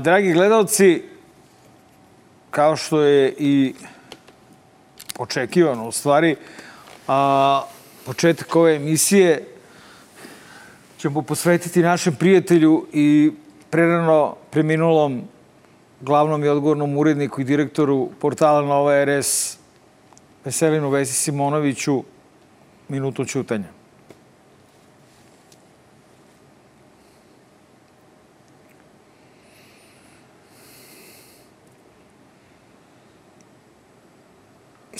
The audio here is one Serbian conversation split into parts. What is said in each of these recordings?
Dragi gledalci, kao što je i očekivano u stvari, a, početak ove emisije ćemo posvetiti našem prijatelju i prerano preminulom glavnom i odgovornom uredniku i direktoru portala Nova RS Veselinu Vesi Simonoviću minutu čutanja.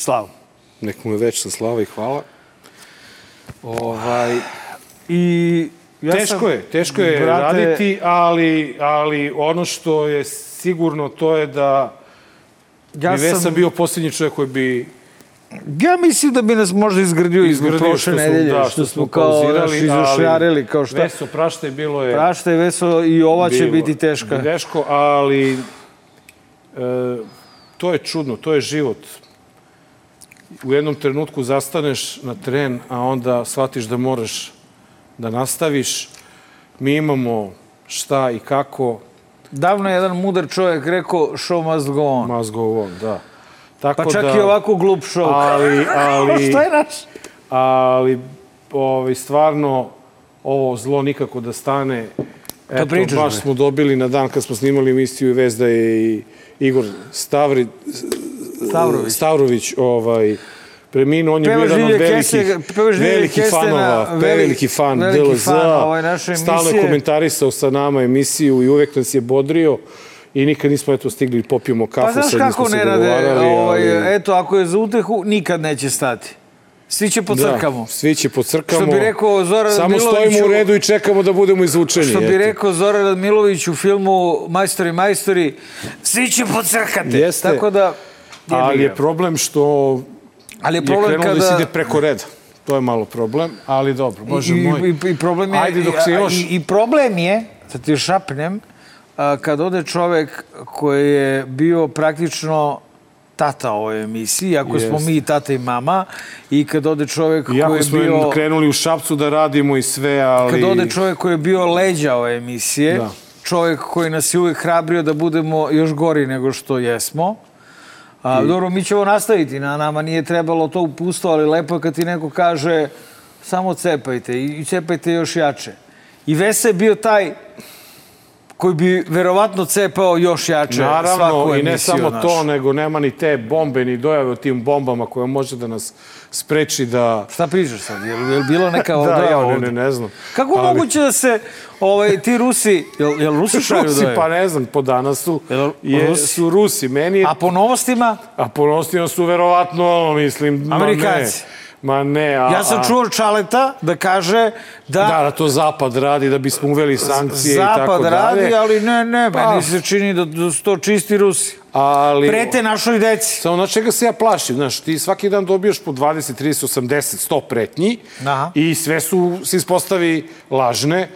Slavo. Nek mu je večna slava i hvala. Ovaj, I ja teško sam, je, teško je brate, raditi, ali, ali ono što je sigurno to je da Ja bi Vesa sam, bio posljednji čovjek koji bi ja mislim da bi nas možda izgradio izgradio prošle nedelje, da, što, što smo kao naš izošarili, kao šta. Veso, praštaj, bilo je... Prašta je Veso i ova će bilo biti teška. Teško, ali e, to je čudno, to je život. U jednom trenutku zastaneš na tren, a onda shvatiš da moraš da nastaviš. Mi imamo šta i kako, Davno je jedan mudar čovjek rekao show must go on. must go on, da. Tako Pa čak da, i ovako glup show. Ali, ali, Šta je naš? ali ovaj, stvarno ovo zlo nikako da stane. Eto, pričaš, baš bre. smo dobili na dan kad smo snimali emisiju i vez da je i Igor Stavri, Stavrović. Stavrović ovaj, preminuo. On je bio jedan od velikih, velikih fanova, veli- veliki fan DLZ. Stalno je komentarisao sa nama emisiju i uvek nas je bodrio i nikad nismo eto stigli popijemo kafu. Pa znaš sad nismo kako se ne rade, dogovarali, ovaj, ali- eto, ako je za utehu, nikad neće stati. Svi će pocrkamo. Da, svi će pocrkamo. Što bi rekao Zoran Samo Radmilović stojimo u redu i čekamo da budemo izvučeni. Što bi rekao Zoran Radmilović u filmu Majstori, majstori, svi će pocrkati. Jeste. Tako da, Ali je problem što Ali je je problem krenulo kada... da se ide preko reda. To je malo problem, ali dobro, bože I, moj. i, I problem je... Ajde dok se još... I, I problem je, da ti šapnem, a, kad ode čovek koji je bio praktično tata ove emisiji, ako smo Jest. mi tata i mama, i kad ode čovek koji Iako je smo bio... krenuli u Šapcu da radimo i sve, ali... Kad ode čovjek koji je bio leđa ove emisije, Da. čovjek koji nas je uvijek hrabrio da budemo još gori nego što jesmo, A, Dobro, mi ćemo nastaviti, na nama nije trebalo to upustvo, ali lepo je kad ti neko kaže samo cepajte i i cepajte još jače. I Vesa je bio taj koji bi verovatno cepao još jače svaku Naravno, i ne emisiju samo našu. to, nego nema ni te bombe, ni dojave o tim bombama koja može da nas spreči da... Šta pričaš sad? Je li, je li bilo neka Da, ja ne, ovde? ne, ne znam. Kako Ali- moguće da se ovaj, ti Rusi, jel, jel Rusi šalju Rusi, dojave? pa ne znam, po danas su, Jel je, Rusi? su Rusi. Meni je A po novostima? A ponosnijom su verovatno, mislim, Amerikanci. Ne. Ma ne, a, Ja sam a- čuo Čaleta da kaže da, Da, da to Zapad radi da bismo uveli sankcije i tako Zapad dalje. radi, ali ne, ne, Pa. meni se čini da, da su to čisti Rusi. Ali, Prete našoj deci. Samo na čega se ja plašim, znaš, ti svaki dan dobiješ po 20, 30, 80, 100 pretnji Aha. i sve su, se ispostavi lažne,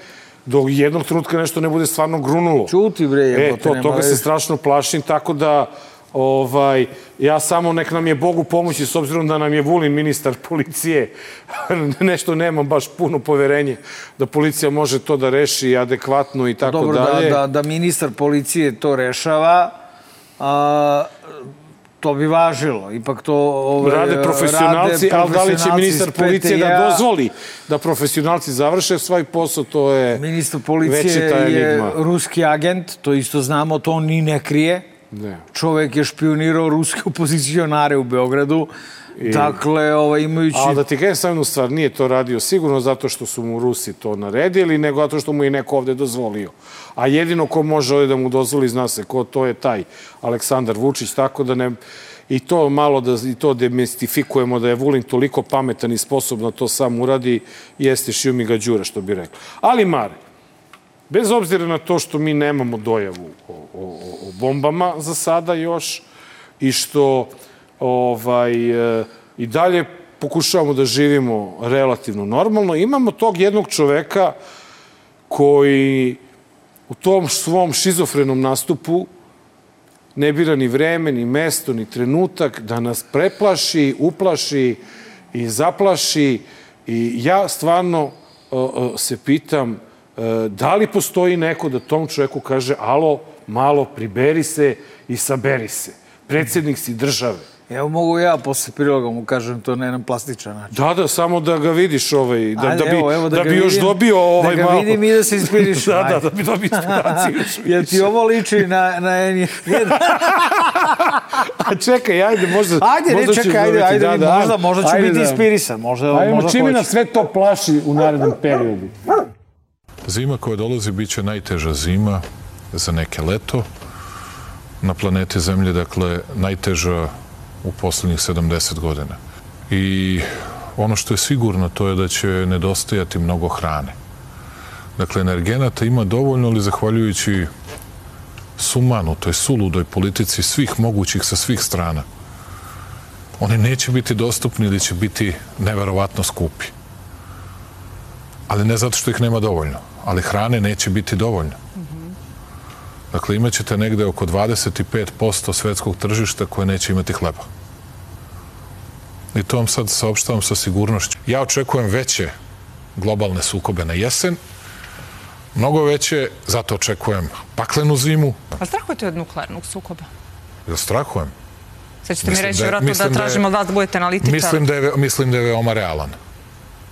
do jednog trenutka nešto ne bude stvarno grunulo. Čuti bre, E, jebote, to, nema toga se strašno plašim, tako da ovaj, ja samo nek nam je Bogu pomoći, s obzirom da nam je Vulin ministar policije, nešto nemam baš puno poverenje da policija može to da reši adekvatno i tako Dobro, da, dalje. da, da ministar policije to rešava, a, to bi važilo. Ipak to... Ovaj, Rade profesionalci, ali da li će ministar policije da dozvoli da profesionalci završe svoj posao, to je Ministar policije je enigma. ruski agent, to isto znamo, to on ni ne krije. Ne. Čovek je špionirao ruske opozicionare u Beogradu. Dakle, ovaj, imajući... Ali da ti kažem samo jednu stvar, nije to radio sigurno zato što su mu Rusi to naredili, nego zato što mu je neko ovde dozvolio. A jedino ko može ovde da mu dozvoli, zna se ko, to je taj Aleksandar Vučić, tako da ne... I to malo da i to demistifikujemo da je Vulin toliko pametan i sposoban da to sam uradi, jeste Šijumi Gađura, što bi rekao. Ali Mare, bez obzira na to što mi nemamo dojavu o, o, o- bombama za sada još i što ovaj, e, i dalje pokušavamo da živimo relativno normalno, imamo tog jednog čoveka koji u tom svom šizofrenom nastupu ne bira ni vreme, ni mesto, ni trenutak da nas preplaši, uplaši i zaplaši. I ja stvarno o, o, se pitam da li postoji neko da tom čoveku kaže alo, malo, priberi se i saberi se. Predsednik si države. Evo mogu ja posle priloga mu kažem to na jedan plastičan način. Da, da, samo da ga vidiš ovaj, da, Ajde, da bi, evo, evo da, ga bi još vidim, dobio ovaj da ga malo. vidim i da se inspirišem. da, da, ajde. da bi dobio inspiraciju. još Jel više. ti ovo liči na, na N1? A čekaj, ajde, možda... Ajde, ne možda ćeš čekaj, ajde, ajde, da, da, možda, možda ću ajde biti da- inspirisan. Možda, Ajmo, možda čime nas sve to plaši u narednom periodu? Zima koja dolazi bit će najteža zima za neke leto. Na planeti Zemlje, dakle, najteža u poslednjih 70 godina. I ono što je sigurno to je da će nedostajati mnogo hrane. Dakle, energenata ima dovoljno, ali zahvaljujući sumanu, to je suludoj politici svih mogućih sa svih strana, oni neće biti dostupni ili će biti neverovatno skupi ali ne zato što ih nema dovoljno, ali hrane neće biti dovoljno. Dakle, imaćete negde oko 25% svetskog tržišta koje neće imati hleba. I to vam sad saopštavam sa sigurnošću. Ja očekujem veće globalne sukobe na jesen, mnogo veće, zato očekujem paklenu zimu. A strahujete od nuklearnog sukoba? Ja strahujem. Sad ćete mi Mislim reći, da je- vjerojatno, da da tražimo od vas da budete analitičar. Mislim da, je, mislim da je veoma realan.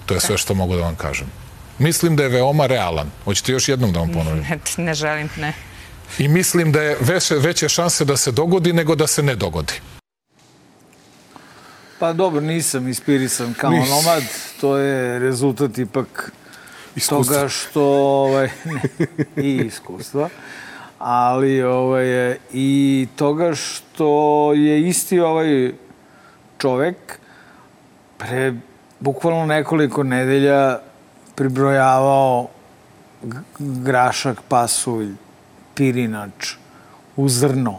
To je sve što mogu da vam kažem. Mislim da je veoma realan. Hoćete još jednom da vam ponovim? Ne, ne želim, ne. I mislim da je veće, veće šanse da se dogodi nego da se ne dogodi. Pa dobro, nisam inspirisan kao Nisi. nomad. To je rezultat ipak Iskustva. toga što... Ovaj, ne, I iskustva. Ali ovaj, i toga što je isti ovaj čovek pre bukvalno nekoliko nedelja pribrojavao grašak, pasulj, pirinač, u zrno.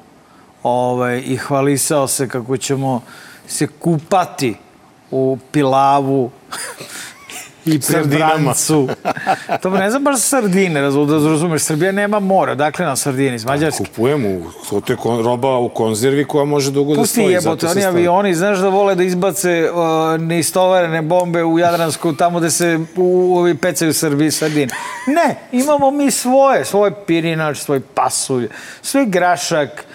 Ovaj, i hvalisao se kako ćemo se kupati u pilavu i prebrancu. to ne znam baš sardine, da razumeš, Srbija nema mora, dakle na sardini, iz Mađarske. Kupujemo, u- to je roba u konzervi koja može dugo da Pusti stoji. jebote, zato se oni avioni, znaš da vole da izbace uh, neistovarene bombe u Jadransku, tamo gde se u, ovi pecaju Srbiji sardine. Ne, imamo mi svoje, svoj pirinač, svoj pasulj, svoj grašak,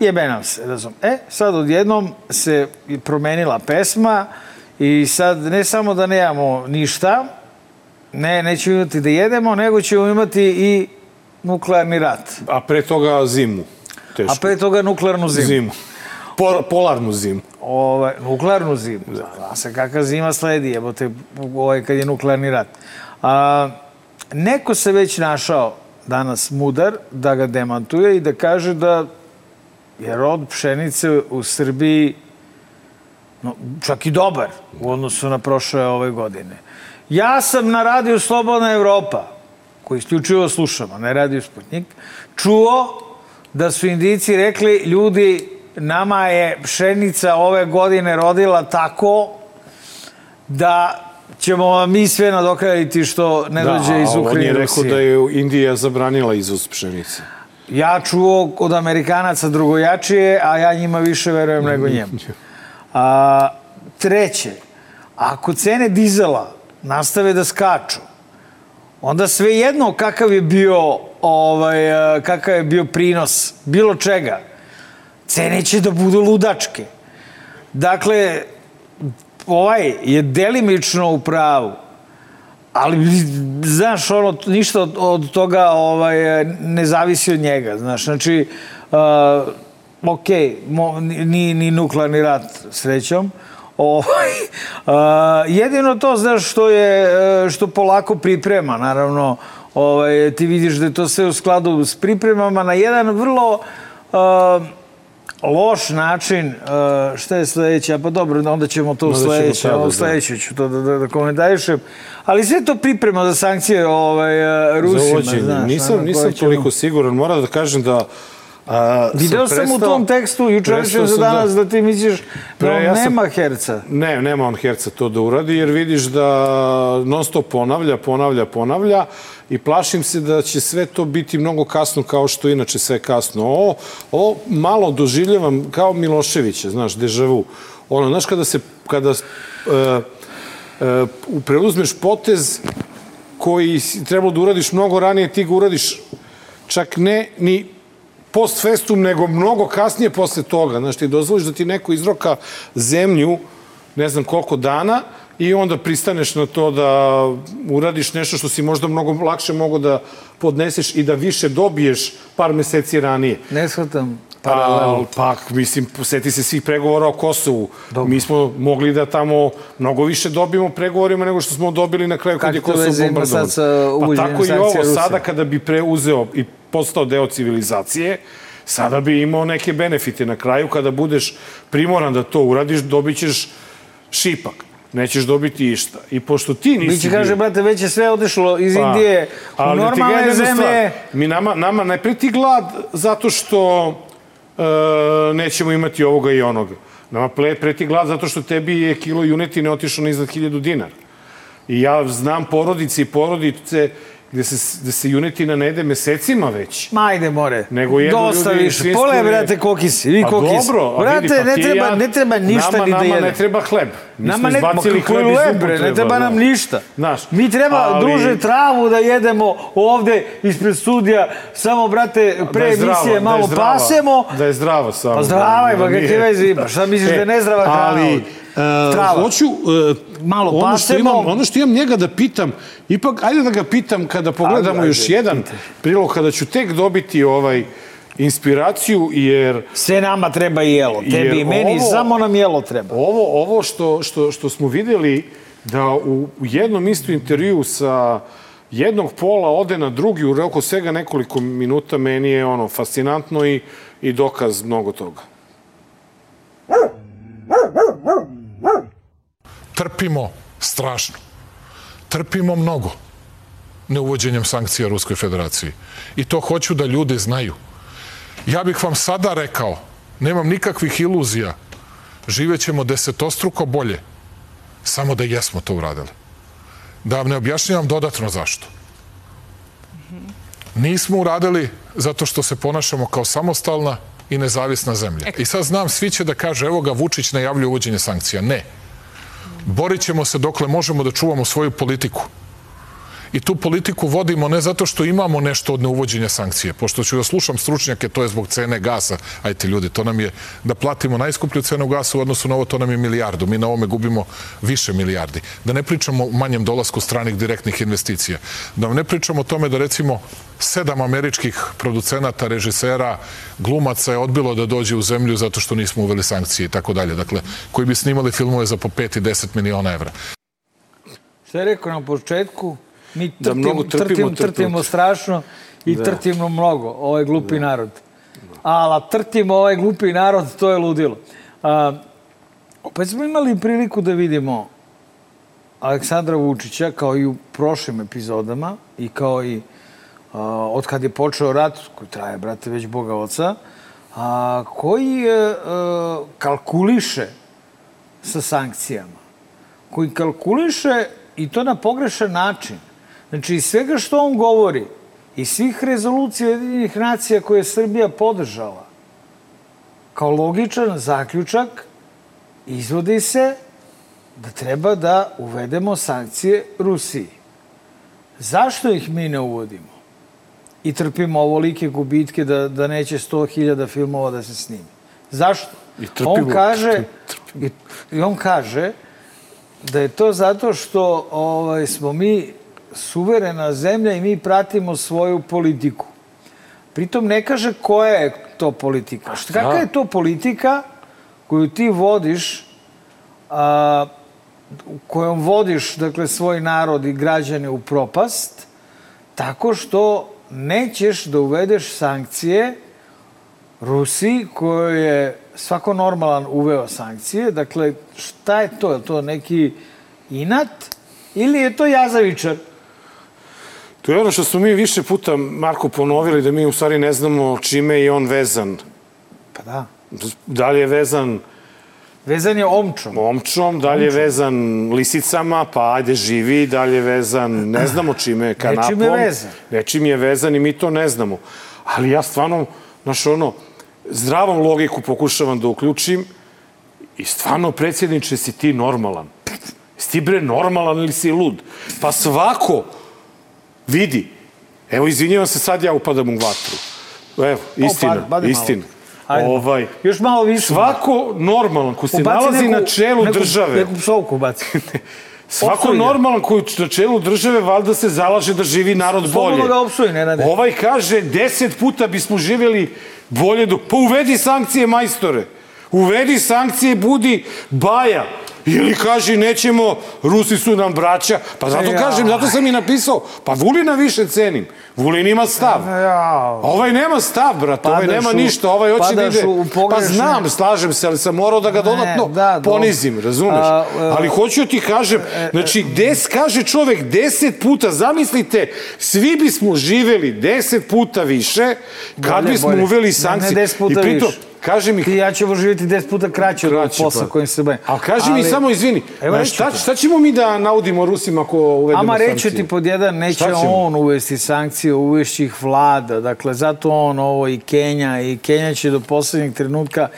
jebe nam se, razum. E, sad odjednom se promenila pesma i sad ne samo da nemamo ništa, ne, nećemo imati da jedemo, nego ćemo imati i nuklearni rat. A pre toga zimu. Teško. A pre toga nuklearnu zimu. zimu. Po, polarnu zimu. ovaj, nuklearnu zimu. Zna se kakva zima sledi, jebote, ovaj, kad je nuklearni rat. A, neko se već našao danas mudar da ga demantuje i da kaže da je rod pšenice u Srbiji no, čak i dobar u odnosu na prošle ove godine. Ja sam na radiju Slobodna Evropa, koji isključivo slušam, a ne radio Sputnik, čuo da su Indijci rekli, ljudi, nama je pšenica ove godine rodila tako da ćemo vam mi sve nadokraditi što ne dođe iz a on Ukrajine je rekao da je Indija zabranila izvoz pšenice. Ja čuo od Amerikanaca drugojačije, a ja njima više verujem nego njemu. A, treće, ako cene dizela nastave da skaču, onda sve jedno kakav je bio ovaj, e, kakav je bio prinos bilo čega, cene će da budu ludačke. Dakle, ovaj je delimično u pravu, ali znaš ono ništa od, od toga ovaj ne zavisi od njega znaš znači uh, ok mo, ni, ni nuklearni rat srećom ovaj uh, jedino to znaš što je uh, što polako priprema naravno ovaj ti vidiš da je to sve u skladu s pripremama na jedan vrlo uh, loš način, uh, šta je sledeće, pa dobro, onda ćemo to sledeće, u da. sledeće ću to da, da, da komentarišem, ali sve to priprema za sankcije ovaj, Za Rusima, uvođenje. znaš. nisam, nisam koje ćemo- toliko siguran. Moram da kažem da A, Video sam u prestao- tom tekstu, jučerašnjem za sam danas, da, ti misliš da on ja sam- nema herca. Ne, nema on herca to da uradi, jer vidiš da non stop ponavlja, ponavlja, ponavlja i plašim se da će sve to biti mnogo kasno kao što inače sve kasno. Ovo, ovo malo doživljavam kao Miloševića, znaš, dežavu. Ono, znaš, kada se, kada uh, uh, preuzmeš potez koji si trebalo da uradiš mnogo ranije, ti ga uradiš čak ne ni post festum, nego mnogo kasnije posle toga. Znaš, ti dozvoliš da ti neko izroka zemlju, ne znam koliko dana, i onda pristaneš na to da uradiš nešto što si možda mnogo lakše mogo da podneseš i da više dobiješ par meseci ranije. Ne shvatam Pa, paralelu. pa, mislim, seti se svih pregovora o Kosovu. Dobro. Mi smo mogli da tamo mnogo više dobijemo pregovorima nego što smo dobili na kraju kad je Kosovo bombardovan. Pa tako i ovo, Rusije? sada kada bi preuzeo i postao deo civilizacije, sada bi imao neke benefite na kraju. Kada budeš primoran da to uradiš, dobit ćeš šipak. Nećeš dobiti išta. I pošto ti nisi Biće kaže, bio- brate, već je sve otišlo iz Indije u Pa, da normalne jednu zemlje. stvar. Mi nama, nama ne preti glad zato što e, nećemo imati ovoga i onoga. Nama preti glad zato što tebi je kilo junetine otišlo na iznad 1000 dinara. I ja znam porodice i porodice gde se, gde se junetina ne jede mesecima već. Ma ajde, more. Nego jedu Dosta ljudi više. Pole, brate, kokisi. Vi Pa kokisi. dobro, a brate, vidi, pa ne, treba, ja- ne treba ništa nama, ni da Nama jedemo. ne treba hleb. Mi Nama ne, ma, hleb bre, ne treba nam da. ništa. Znaš, Mi treba, ali- druže, travu da jedemo ovde ispred studija, samo, brate, pre Da je zdrava, emisije da malo zdrava, pasemo. Da je zdrava samo. Pa zdrava je, da pa kakve veze ima? Šta misliš da je nezdrava hrana Ali, e, Trava. hoću, e, Malo ono što, pasemo. imam, ono što imam njega da pitam, ipak, ajde da ga pitam kada pogledamo Ajde, ajde, još jedan prilog, kada ću tek dobiti ovaj inspiraciju, jer Sve nama treba i jelo. Tebi i meni, ovo- samo nam jelo treba. ovo, ovo što, što, što smo videli da u, u jednom istu intervju sa jednog pola ode na drugi u roku svega nekoliko minuta, meni je ono fascinantno i, i dokaz mnogo toga. Trpimo strašno. Trpimo mnogo neuvođenjem sankcija Ruskoj federaciji. I to hoću da ljudi znaju. Ja bih vam sada rekao, nemam nikakvih iluzija, živećemo desetostruko bolje, samo da jesmo to uradili. Da vam ne objašnjavam dodatno zašto. Nismo uradili zato što se ponašamo kao samostalna i nezavisna zemlja. I sad znam, svi će da kaže, evo ga, Vučić najavljuje uvođenje sankcija. Ne. Borit ćemo se dokle možemo da čuvamo svoju politiku. I tu politiku vodimo ne zato što imamo nešto od neuvođenja sankcije, pošto ću da slušam stručnjake, to je zbog cene gasa. Ajte ljudi, to nam je da platimo najskuplju cenu gasa u odnosu na ovo, to nam je milijardu. Mi na ovome gubimo više milijardi. Da ne pričamo o manjem dolasku stranih direktnih investicija. Da ne pričamo o tome da recimo sedam američkih producenata, režisera, glumaca je odbilo da dođe u zemlju zato što nismo uveli sankcije i tako dalje. Dakle, koji bi snimali filmove za po 5 i 10 miliona evra. Šta je rekao na početku? Mi Da trtim, mnogo trpimo, trtim, trpimo. trtimo strašno i da. trtimo mnogo, ovaj glupi narod. Ali trtimo ovaj glupi narod, to je ludilo. A, opet smo imali priliku da vidimo Aleksandra Vučića, kao i u prošlim epizodama, i kao i a, od kad je počeo rat, koji traje, brate, već Boga oca, a, koji e, a, kalkuliše sa sankcijama koji kalkuliše i to na pogrešan način. Znači, iz svega što on govori, i svih rezolucija jedinih nacija koje je Srbija podržala, kao logičan zaključak, izvodi se da treba da uvedemo sankcije Rusiji. Zašto ih mi ne uvodimo? I trpimo ovolike gubitke da, da neće 100.000 filmova da se snimi. Zašto? I trpimo- on kaže, i, i on kaže da je to zato što ovaj, smo mi suverena zemlja i mi pratimo svoju politiku. Pritom ne kaže koja je to politika. Šta, kakva je to politika koju ti vodiš, a, kojom vodiš dakle, svoj narod i građane u propast, tako što nećeš da uvedeš sankcije Rusiji, kojoj je svako normalan uveo sankcije. Dakle, šta je to? Je to neki inat ili je to jazavičar? To je ono što smo mi više puta, Marko, ponovili, da mi u stvari ne znamo čime je on vezan. Pa da. Da li je vezan Vezan je omčom. omčom, da li je vezan lisicama, pa ajde živi, da li je vezan, ne znamo čime, kanapom. Nečim je vezan. Nečim je vezan i mi to ne znamo. Ali ja stvarno, znaš ono, zdravom logiku pokušavam da uključim i stvarno, predsjedniče, si ti normalan. Si ti bre normalan ili si lud? Pa svako vidi, evo izvinjavam se, sad ja upadam u vatru. Evo, istina, padi malo. istina. Ajde. Ovaj, Još malo više. svako normalan ko se Ubaci nalazi neku- na čelu neku, države, Neku psovku baci. svako opsuj ga. normalan koji je na čelu države valjda se zalaže da živi narod bolje. Slobodno ga opsuj, ne rade. Ovaj kaže, deset puta bismo živjeli bolje do... Pa uvedi sankcije, majstore. Uvedi sankcije, budi baja. Ili kaži, nećemo, Rusi su nam braća. Pa zato Ja. kažem, zato sam i napisao, pa Vulina više cenim. Vulin ima stav. Ja. Ovaj nema stav, brate, ovaj Padaš nema u- ništa, ovaj hoće da ide... Pa znam, slažem se, ali sam morao da ga dodatno da, dobro. ponizim, razumeš? A, a- ali hoću ti kažem, znači, des, kaže čovek deset puta, zamislite, svi bismo živeli deset puta više kad Bolje, bismo bolje. uveli Ne, sankcije. ne deset puta I pritom, više. Kaže mi, ja ćemo živjeti 10 puta kraće od posla pa. kojim se bavim. ali kaži mi samo, izvini, Evo šta, ću šta ćemo mi da naudimo Rusima ako uvedemo Ama sankcije? reći ti pod jedan, neće on uvesti sankcije, uvešći ih vlada. Dakle, zato on ovo i Kenja, i Kenja će do poslednjeg trenutka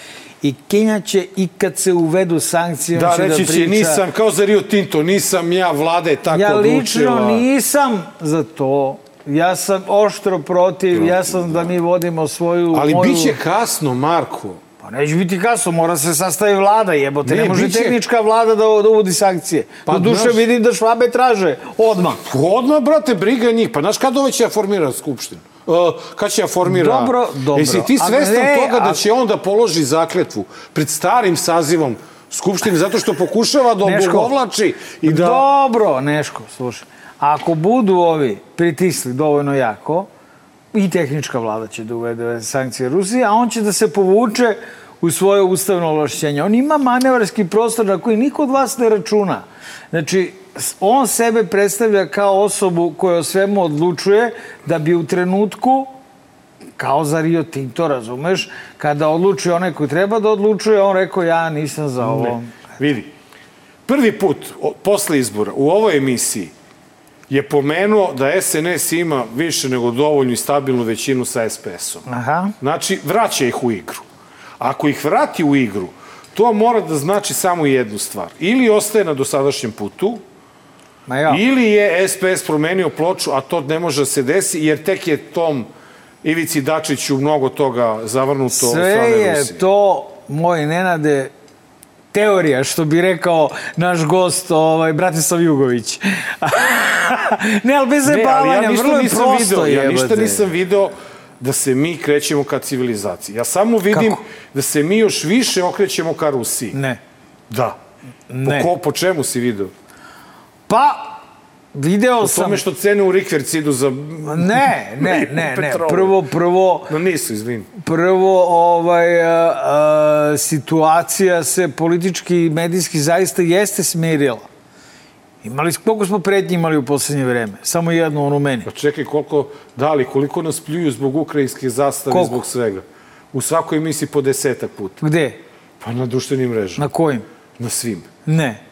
i Kenja će i kad se uvedu sankcije, on Da, će reći da će, priča. nisam, kao za Rio Tinto, nisam ja, vlada je tako Ja odlučila. lično nisam za to. Ja sam oštro protiv, ja sam da mi vodimo svoju... Ali moju... bit će kasno, Marko. Pa neće biti kasno, mora se sastavi vlada, jebote. Ne, Ne, može bit će- tehnička vlada da, da uvodi sankcije. Pa, Do duše znaš- vidim da švabe traže odmah. Odmah, brate, briga njih. Pa znaš kad ovaj će ja formira skupštinu? Uh, kad će ja formira... Dobro, dobro. Jesi ti A svestan ne, toga da a- će on da položi zakletvu pred starim sazivom skupštine zato što pokušava da obogovlači i da... Dobro, Neško, slušaj. Ako budu ovi pritisli dovoljno jako, i tehnička vlada će da uvede sankcije Rusije, a on će da se povuče u svoje ustavno ovlašćenje. On ima manevarski prostor na koji niko od vas ne računa. Znači, on sebe predstavlja kao osobu koja o svemu odlučuje da bi u trenutku kao za Rio Tinto, razumeš, kada odluči onaj koji treba da odlučuje, on rekao ja nisam za ovo. Ne. Vidi, prvi put o, posle izbora u ovoj emisiji je pomenuo da SNS ima više nego dovoljnu i stabilnu većinu sa SPS-om. Aha. Znači, vraća ih u igru. Ako ih vrati u igru, to mora da znači samo jednu stvar. Ili ostaje na dosadašnjem putu, Ma ja. ili je SPS promenio ploču, a to ne može da se desi, jer tek je tom Ivici Dačiću mnogo toga zavrnuto od Sve strane je Rusije. to, moj Nenade, teorija, što bi rekao naš gost, ovaj, Bratislav Jugović. ne, ali bez zajebavanja, ja vrlo je prosto video, ja ništa nisam video da se mi krećemo ka civilizaciji. Ja samo vidim Kako? da se mi još više okrećemo ka Rusiji. Ne. Da. Ne. Po, ko, po čemu si video? Pa, video sam... tome što cene u Rikverc idu za... Ne, ne, ne, ne. Prvo, prvo, No nisu, izvini. prvo ovaj, a, a, situacija se politički i medijski zaista jeste smirila. Imali, koliko smo pretnji imali u poslednje vreme? Samo jednu, onu meni. Pa čekaj, koliko, da li, koliko nas pljuju zbog ukrajinske zastave, Koliko? zbog svega. U svakoj emisiji po desetak puta. Gde? Pa na društvenim mrežama. Na kojim? Na svim. Ne.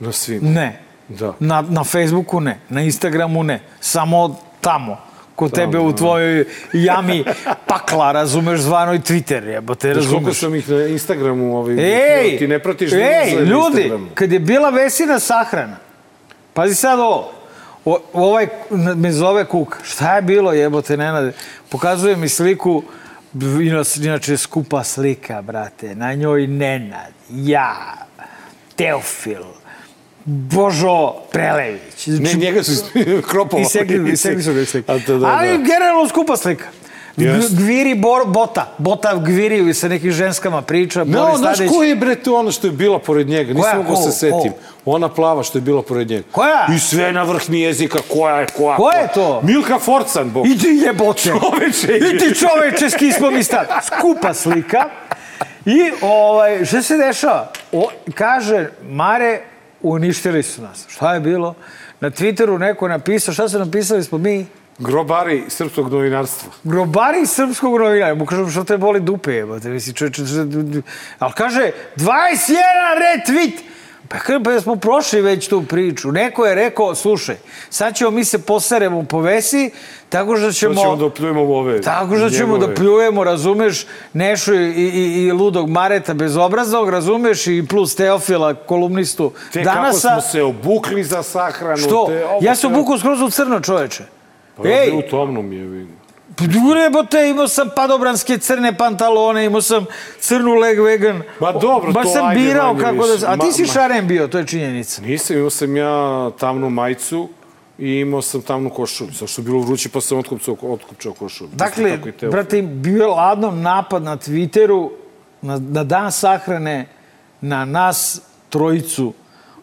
Na svim. Ne. Da. Na, na Facebooku ne. Na Instagramu ne. Samo tamo. Kod tebe u tvojoj jami pakla, razumeš, zvanoj Twitter, jebote, Znaš koliko razumeš. sam ih na Instagramu, ovaj, Ej, ti ne pratiš ej, na ljudi, Instagramu. kad je bila Vesina sahrana, pazi sad ovo, o, ovaj me zove Kuk, šta je bilo jebote, Nenade? Pokazuje mi sliku, inače skupa slika, brate, na njoj Nenad, ja, Teofil, Božo Prelević. Ne, Znači, njega su kropovali. I segli, i segli su ga slika. A to da, Ali da. generalno skupa slika. Jest. Gviri bor, bota. Bota gviri i sa nekim ženskama priča. No, Boris znaš Tadić. ko je bre to ono što je bila pored njega? Nisam Koja? mogu se setim. Ko? Ona plava što je bila pored njega. Koja? I sve na vrh mi jezika. Koja je? Koja? Ko je to? Milka Forcan, bog. Idi jebote. Čoveče. Idi čoveče, skismo mi stat. Skupa slika. I ovaj, šta se dešava? O, kaže, Mare, uništili su nas. Šta je bilo? Na Twitteru neko napisao, šta su napisali smo mi? Grobari srpskog novinarstva. Grobari srpskog novina. Mu kažem, što te boli dupe, jebote. Misli, ali kaže, 21 retweet. Pa kaže, pa smo prošli već tu priču. Neko je rekao, slušaj, sad ćemo mi se poseremo po vesi, tako što To ćemo... ćemo da opljujemo u ove. Tako što ćemo njegove. da pljujemo, razumeš, Nešu i, i, i ludog Mareta bezobraznog, razumeš, i plus Teofila, kolumnistu Te Danasa. kako smo se obukli za sahranu. Što? Te, Ja se obukao skroz u crno, čoveče. Pa Ej! Ej! u tomnom je. vidim. Jebote, imao sam padobranske crne pantalone, imao sam crnu leg vegan. Ma dobro, Baš to sam ajde birao manje kako da... više. A ti Ma- si ma- šaren bio, to je činjenica. Nisam, imao sam ja tamnu majicu i imao sam tamnu košulju. Zašto što je bilo vruće, pa sam otkupcao, otkupčao košulju. Dakle, Teofil. brate, bio je ladno napad na Twitteru na, na dan sahrane na nas trojicu.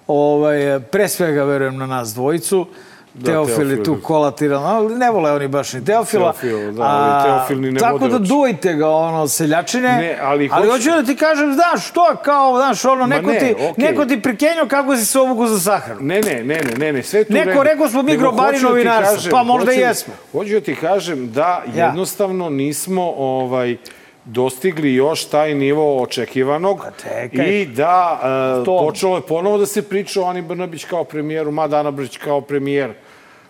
Ovaj, pre svega verujem na nas dvojicu. Da, Teofil je tu Teofil. kolateralno, ali ne vole oni baš ni Teofila. Teofila, da, ali Teofil ni ne Tako da oči. duvajte ga, ono, seljačine. Ne, ali ali hoću- hoću da ti kažem, znaš, što kao, znaš, ono, neko, ne, ti, okej. neko ti prikenio kako si se obuku za sahranu. Ne, ne, ne, ne, ne, ne, sve tu Neko rekao smo mi grobari hoću da novinarstva, kažem- pa možda hoću- jesmo. Hoću da ti kažem da Ja. jednostavno nismo ovaj, dostigli još taj nivo očekivanog Pa i da e, To. počelo je ponovo da se priča o Ani Brnabić kao premijeru, mada Ana Brnabić kao premijer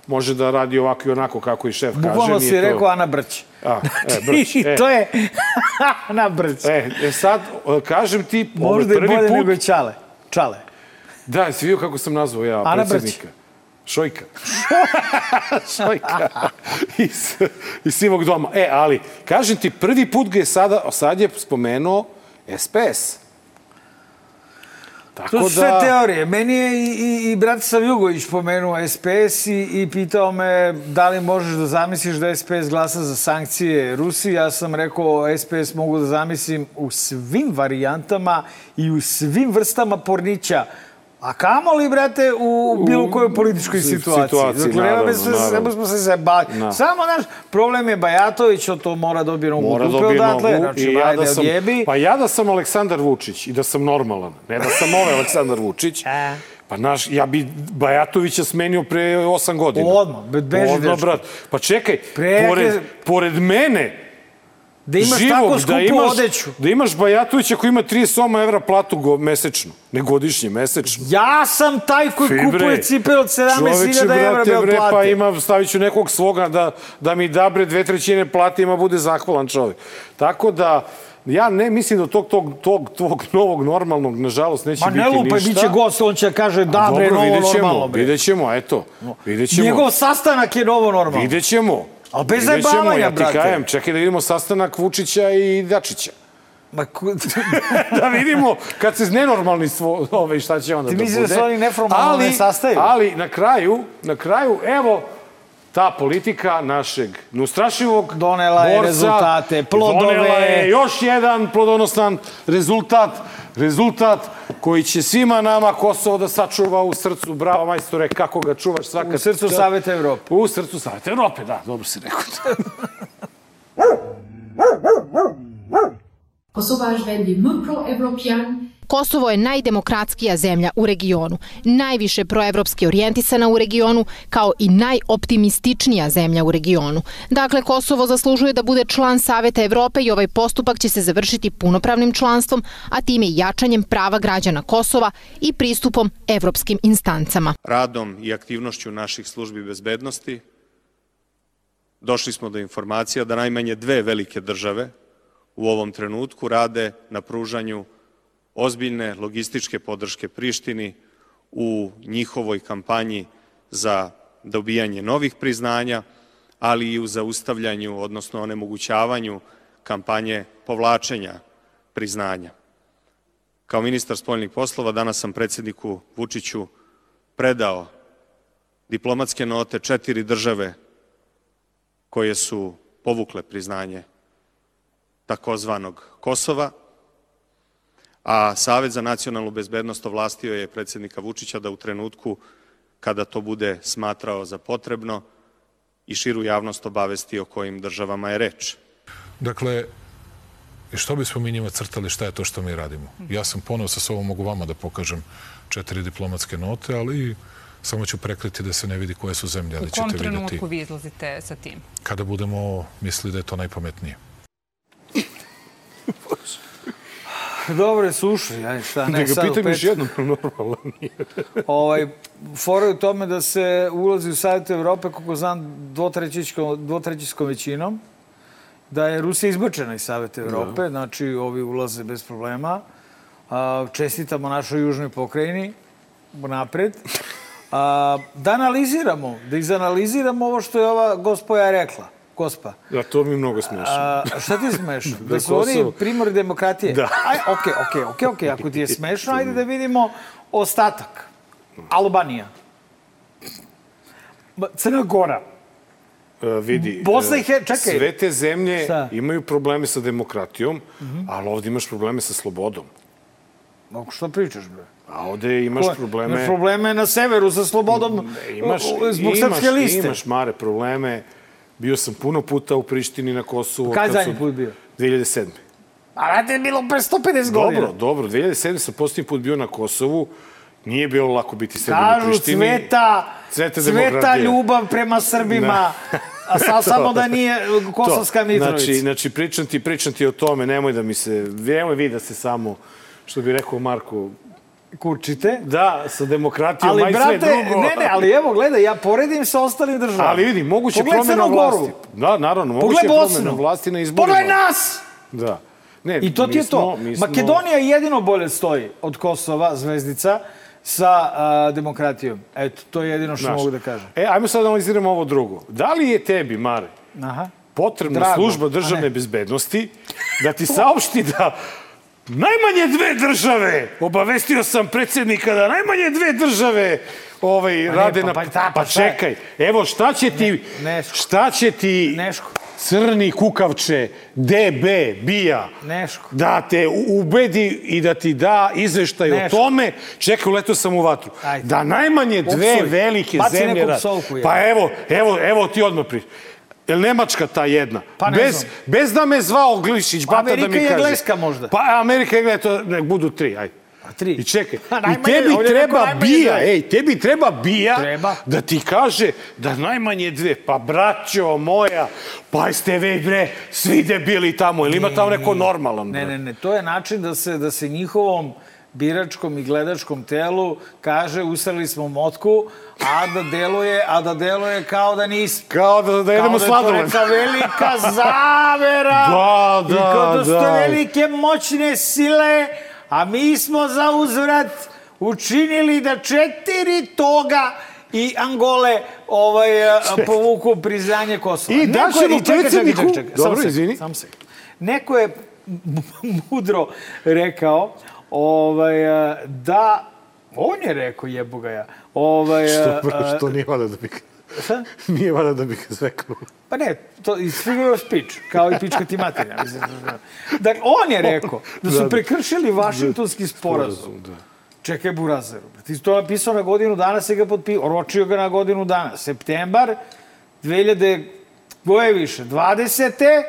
može da radi ovako i onako kako i šef kaže. Bukvalno si to- rekao Ana Brć. A, e, Brć, I e. to je Ana Brć. E, e sad, kažem ti, ovo je Možda i prvi bolje put... nego Čale. Čale. Da, si vidio kako sam nazvao ja Ana Brć. predsjednika? Šojka. Šojka. Iz, iz sivog doma. E, ali, kažem ti, prvi put ga je sada, sad je spomenuo SPS. Tako To su sve teorije. Meni je i, i, i Bratislav Jugović pomenuo SPS i, i pitao me da li možeš da zamisliš da SPS glasa za sankcije Rusiji. Ja sam rekao SPS mogu da zamislim u svim varijantama i u svim vrstama pornića. A kamo li, brate, u bilo kojoj političkoj situaciji? situaciji, dakle, naravno, sve, naravno. smo se zabavili. Da. Samo, naš, problem je Bajatović, on to mora dobiti nogu Mora dupe dobije odatle. nogu Znači, i ja da sam, odjebi. pa ja da sam Aleksandar Vučić i da sam normalan, ne da sam ovaj Aleksandar Vučić, E. pa naš, ja bi Bajatovića smenio pre osam godina. Odmah, be- beži, Odmah, brat. Pa čekaj, Pre- pored, pored mene, Da imaš živog, tako skupu da imaš, odeću. Da imaš Bajatovića koji ima 38 evra platu go, mesečno, ne godišnje, mesečno. Ja sam taj koji Fi, bre. kupuje cipele od 17.000 evra bez bre, plate. pa ima, stavit ću nekog svoga da, da mi da bre dve trećine plate ima bude zahvalan čovjek. Tako da, ja ne mislim da tog, tog, tog, tog novog normalnog, nažalost, neće Ma biti ne ništa. lupaj, bit će gost, on će kaže da bre, Dobro, novo vidjet ćemo, normalno bre. vidjet ćemo, eto. Vidjet ćemo. Njegov sastanak je novo normalno. Vidjet Al bez zajebavanja, ja ti brate. kajem, čekaj da vidimo sastanak Vučića i Dačića. Ma, ku... da vidimo kad se nenormalni svo, ove, šta će onda Ti da misliš bude. da se oni neformalno ali, ne sastaju? Ali na kraju, na kraju, evo, ta politika našeg neustrašivog Donela je borca, rezultate, plodove. Donela je još jedan plodonosan rezultat, rezultat koji će svima nama Kosovo da sačuva u srcu. Bravo, majstore, kako ga čuvaš svaka... U srcu. Saveta Evrope. U srcu Saveta Evrope, da, dobro si rekao. Kosovaars werden die pro-European Kosovo je najdemokratskija zemlja u regionu, najviše proevropski orijentisana u regionu, kao i najoptimističnija zemlja u regionu. Dakle, Kosovo zaslužuje da bude član Saveta Evrope i ovaj postupak će se završiti punopravnim članstvom, a time i jačanjem prava građana Kosova i pristupom evropskim instancama. radom i aktivnošću naših službi bezbednosti došli smo do informacija da najmanje dve velike države u ovom trenutku rade na pružanju ozbiljne logističke podrške Prištini u njihovoj kampanji za dobijanje novih priznanja, ali i u zaustavljanju, odnosno onemogućavanju kampanje povlačenja priznanja. Kao ministar spoljnih poslova danas sam predsjedniku Vučiću predao diplomatske note četiri države koje su povukle priznanje takozvanog Kosova, a Savet za nacionalnu bezbednost ovlastio je predsjednika Vučića da u trenutku kada to bude smatrao za potrebno i širu javnost obavesti o kojim državama je reč. Dakle, i što bismo mi njima crtali šta je to što mi radimo? Ja sam ponovo sa sobom, mogu vama da pokažem četiri diplomatske note, ali samo ću prekriti da se ne vidi koje su zemlje, ali U kom ćete trenutku vi izlazite sa tim? kada budemo mislili da je to najpametnije. Dobro, slušaj, aj šta, ne, Ne ga sad pitam još jednom, normalno nije. Ovaj, fora je u tome da se ulazi u Savjet Evrope, kako znam, dvotrećinskom, dvotrećinskom većinom, da je Rusija izbačena iz Saveta Evrope, Da. znači ovi ulaze bez problema. A, čestitamo našoj južnoj pokrajini, napred. A, da analiziramo, da izanaliziramo ovo što je ova gospoja rekla. Gospa. Da, to mi mnogo smešno. A, šta ti je smešno? Da, Da su oni Kosovo- primor demokratije? Da. Aj, okej, okej, okej, okej, ako ti je smešno, ajde da vidimo ostatak. Albanija. Ba- Crna Gora. E, vidi, Bosna i e, Her- čekaj. sve te zemlje Šta? imaju probleme sa demokratijom, ali ovde imaš probleme sa slobodom. Ma, Što pričaš, bre? A ovde imaš Ko- probleme... Imaš probleme na severu sa slobodom Imaš, zbog imaš, srpske liste. Imaš mare probleme. Bio sam puno puta u Prištini na Kosovu. Kad kad zadnji su- put bio? 2007. A rade je bilo pre 150 godina. Dobro, dobro. 2007. sam posljednji put bio na Kosovu. Nije bilo lako biti Srbin u Kažu Prištini. cveta, Cveta cveta demokratija. ljubav prema Srbima, a sa, samo da nije Kosovska To. Mitrovica. Znači, znači pričam, ti, pričam ti o tome, nemoj da mi se, nemoj vi da se samo, što bi rekao Marko, Kučite. da, sa demokratijom, Ali, aj brate, sve drugo. ne, ne, ali evo, gledaj, ja poredim sa ostalim državama. Ali vidi, moguće Pogledaj promjena vlasti. Da, naravno, moguće Pogledaj promjena vlasti na izborima. Pogledaj nas! Da. Ne, I to ti je to. smo- mi smo- Makedonija jedino bolje stoji od Kosova, zvezdica, sa a, demokratijom. Eto, to je jedino što Znaš. mogu da kažem. E, ajmo sad da analiziramo ovo drugo. Da li je tebi, Mare, Aha. potrebna Drago, služba državne ne. bezbednosti da ti saopšti da najmanje dve države, obavestio sam predsjednika da najmanje dve države ovaj, ne, rade pa- na... pa ta, pa pa čekaj, evo šta će ti... Neško. Šta će ti... Neško. Crni kukavče, DB, bija, Neško. da te ubedi i da ti da izveštaj o Neško. tome, čekaj, uletao sam u vatru, Ajde. da najmanje dve Opsuj. velike Baci zemlje... rade. Pa evo, evo, evo ti odmah pri... Jel Nemačka ta jedna? Pa ne bez, znam. bez da me zvao Glišić, bata da Amerika mi i kaže. Engleska možda. Pa Amerika i Engleska, to nek budu tri, ajde. A tri. I čekaj, A i najmanje- tebi treba najmanje bija, dve. ej, tebi treba bija Treba. da ti kaže da najmanje dve. Pa braćo moja, pa jeste vi bre, svi debili tamo, ili ima tamo neko normalan? Ne, bre? ne, ne, to je način da se, da se njihovom biračkom i gledačkom telu kaže usrali smo motku, a da deluje, a da deluje kao da nismo. Kao da, da jedemo Kao da je sladoled. velika zavera. Da, I da, kao da su to da. velike moćne sile, a mi smo za uzvrat učinili da četiri toga i Angole ovaj, a, povuku priznanje Kosova. I daćemo je- čekaj, čekaj, čekaj, čekaj, Dobro, izvini. samo sekund. Neko je mudro rekao ovaj, a, da On je rekao, jebo ga ja. Ovaj, Što, a, što nije vada da bi... Šta? Nije vada da bi ga zveknuo. Pa ne, to iz figure of speech, kao i pička ti materija. Mislim, dakle, on je rekao da su Da, da. prekršili Vašingtonski sporazum. Da. Čekaj, Burazeru. Ti to napisao na godinu dana, se ga potpisao, oročio ga na godinu dana. Septembar 2000, koje više, 20.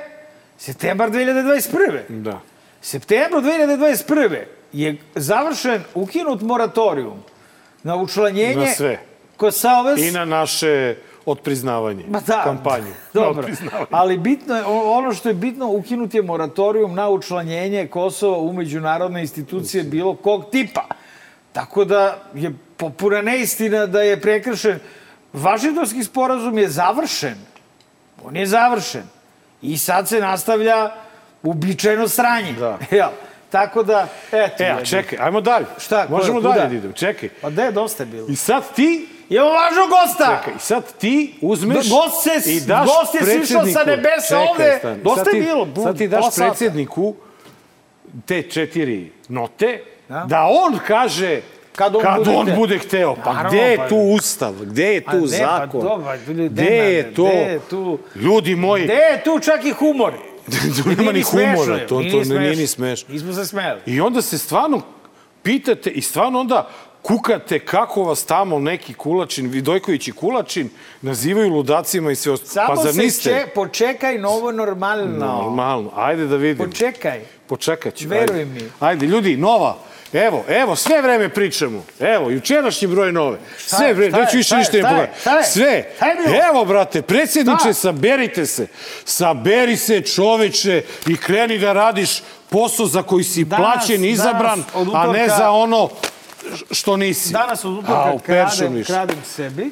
Septembar 2021. Da. Septembru 2021. je završen, ukinut moratorijum na učlanjenje Na sve. Kosaves I na naše odpriznavanje. Ma da, Kampanju. Dobro, ali bitno je, ono što je bitno, ukinut je moratorijum na učlanjenje Kosova u međunarodne institucije bilo kog tipa. Tako da je popuna neistina da je prekršen. Vašingtonski sporazum je završen. On je završen. I sad se nastavlja uobičajeno sranje. Da. Jel? Tako da, eto. E, a čekaj, ajmo dalje. Šta, Možemo kuda? dalje da idem. Čekaj. Pa dosta je bilo. I sad ti, Imamo važnog gosta! čekaj, i sad ti uzmeš Gost se- i daš gost je sišao sa nebesa Čekaj, ovde. stani. Dosta Sad je bilo, bu- Sad ti daš sata. predsjedniku te četiri note, Da. da on kaže Kad on kad bude on bude hteo. Pa Naravno, gde je pa- tu ustav? Gde je tu ne, pa zakon? dobro, ljudi, Gde je to? gde je tu? Ljudi moji, Gde je tu čak i humor? tu nema ni humora. To, to ni nije ni smešno. smešno. Nismo se smeli. I onda se stvarno pitate i stvarno onda kukate kako vas tamo neki Kulačin, Vidojković i Kulačin nazivaju ludacima i sve ostalo. Samo Pa zar se niste? če, počekaj novo normalno. Normalno. Ajde da vidim. Počekaj. Počekat ću. Veruj ajde. mi. Ajde, ljudi, nova. Evo, evo, sve vreme pričamo. Evo, jučerašnji broj nove. Sve vreme, neću više ništa ne pogledati. Sve. Evo, brate, predsjedniče, saberite se. Saberi se, čoveče, i kreni da radiš posao za koji si Danas- plaćen, izabran, danas, od a ne utorka- za ono što nisi. Danas od utorka kradem, kradem sebi.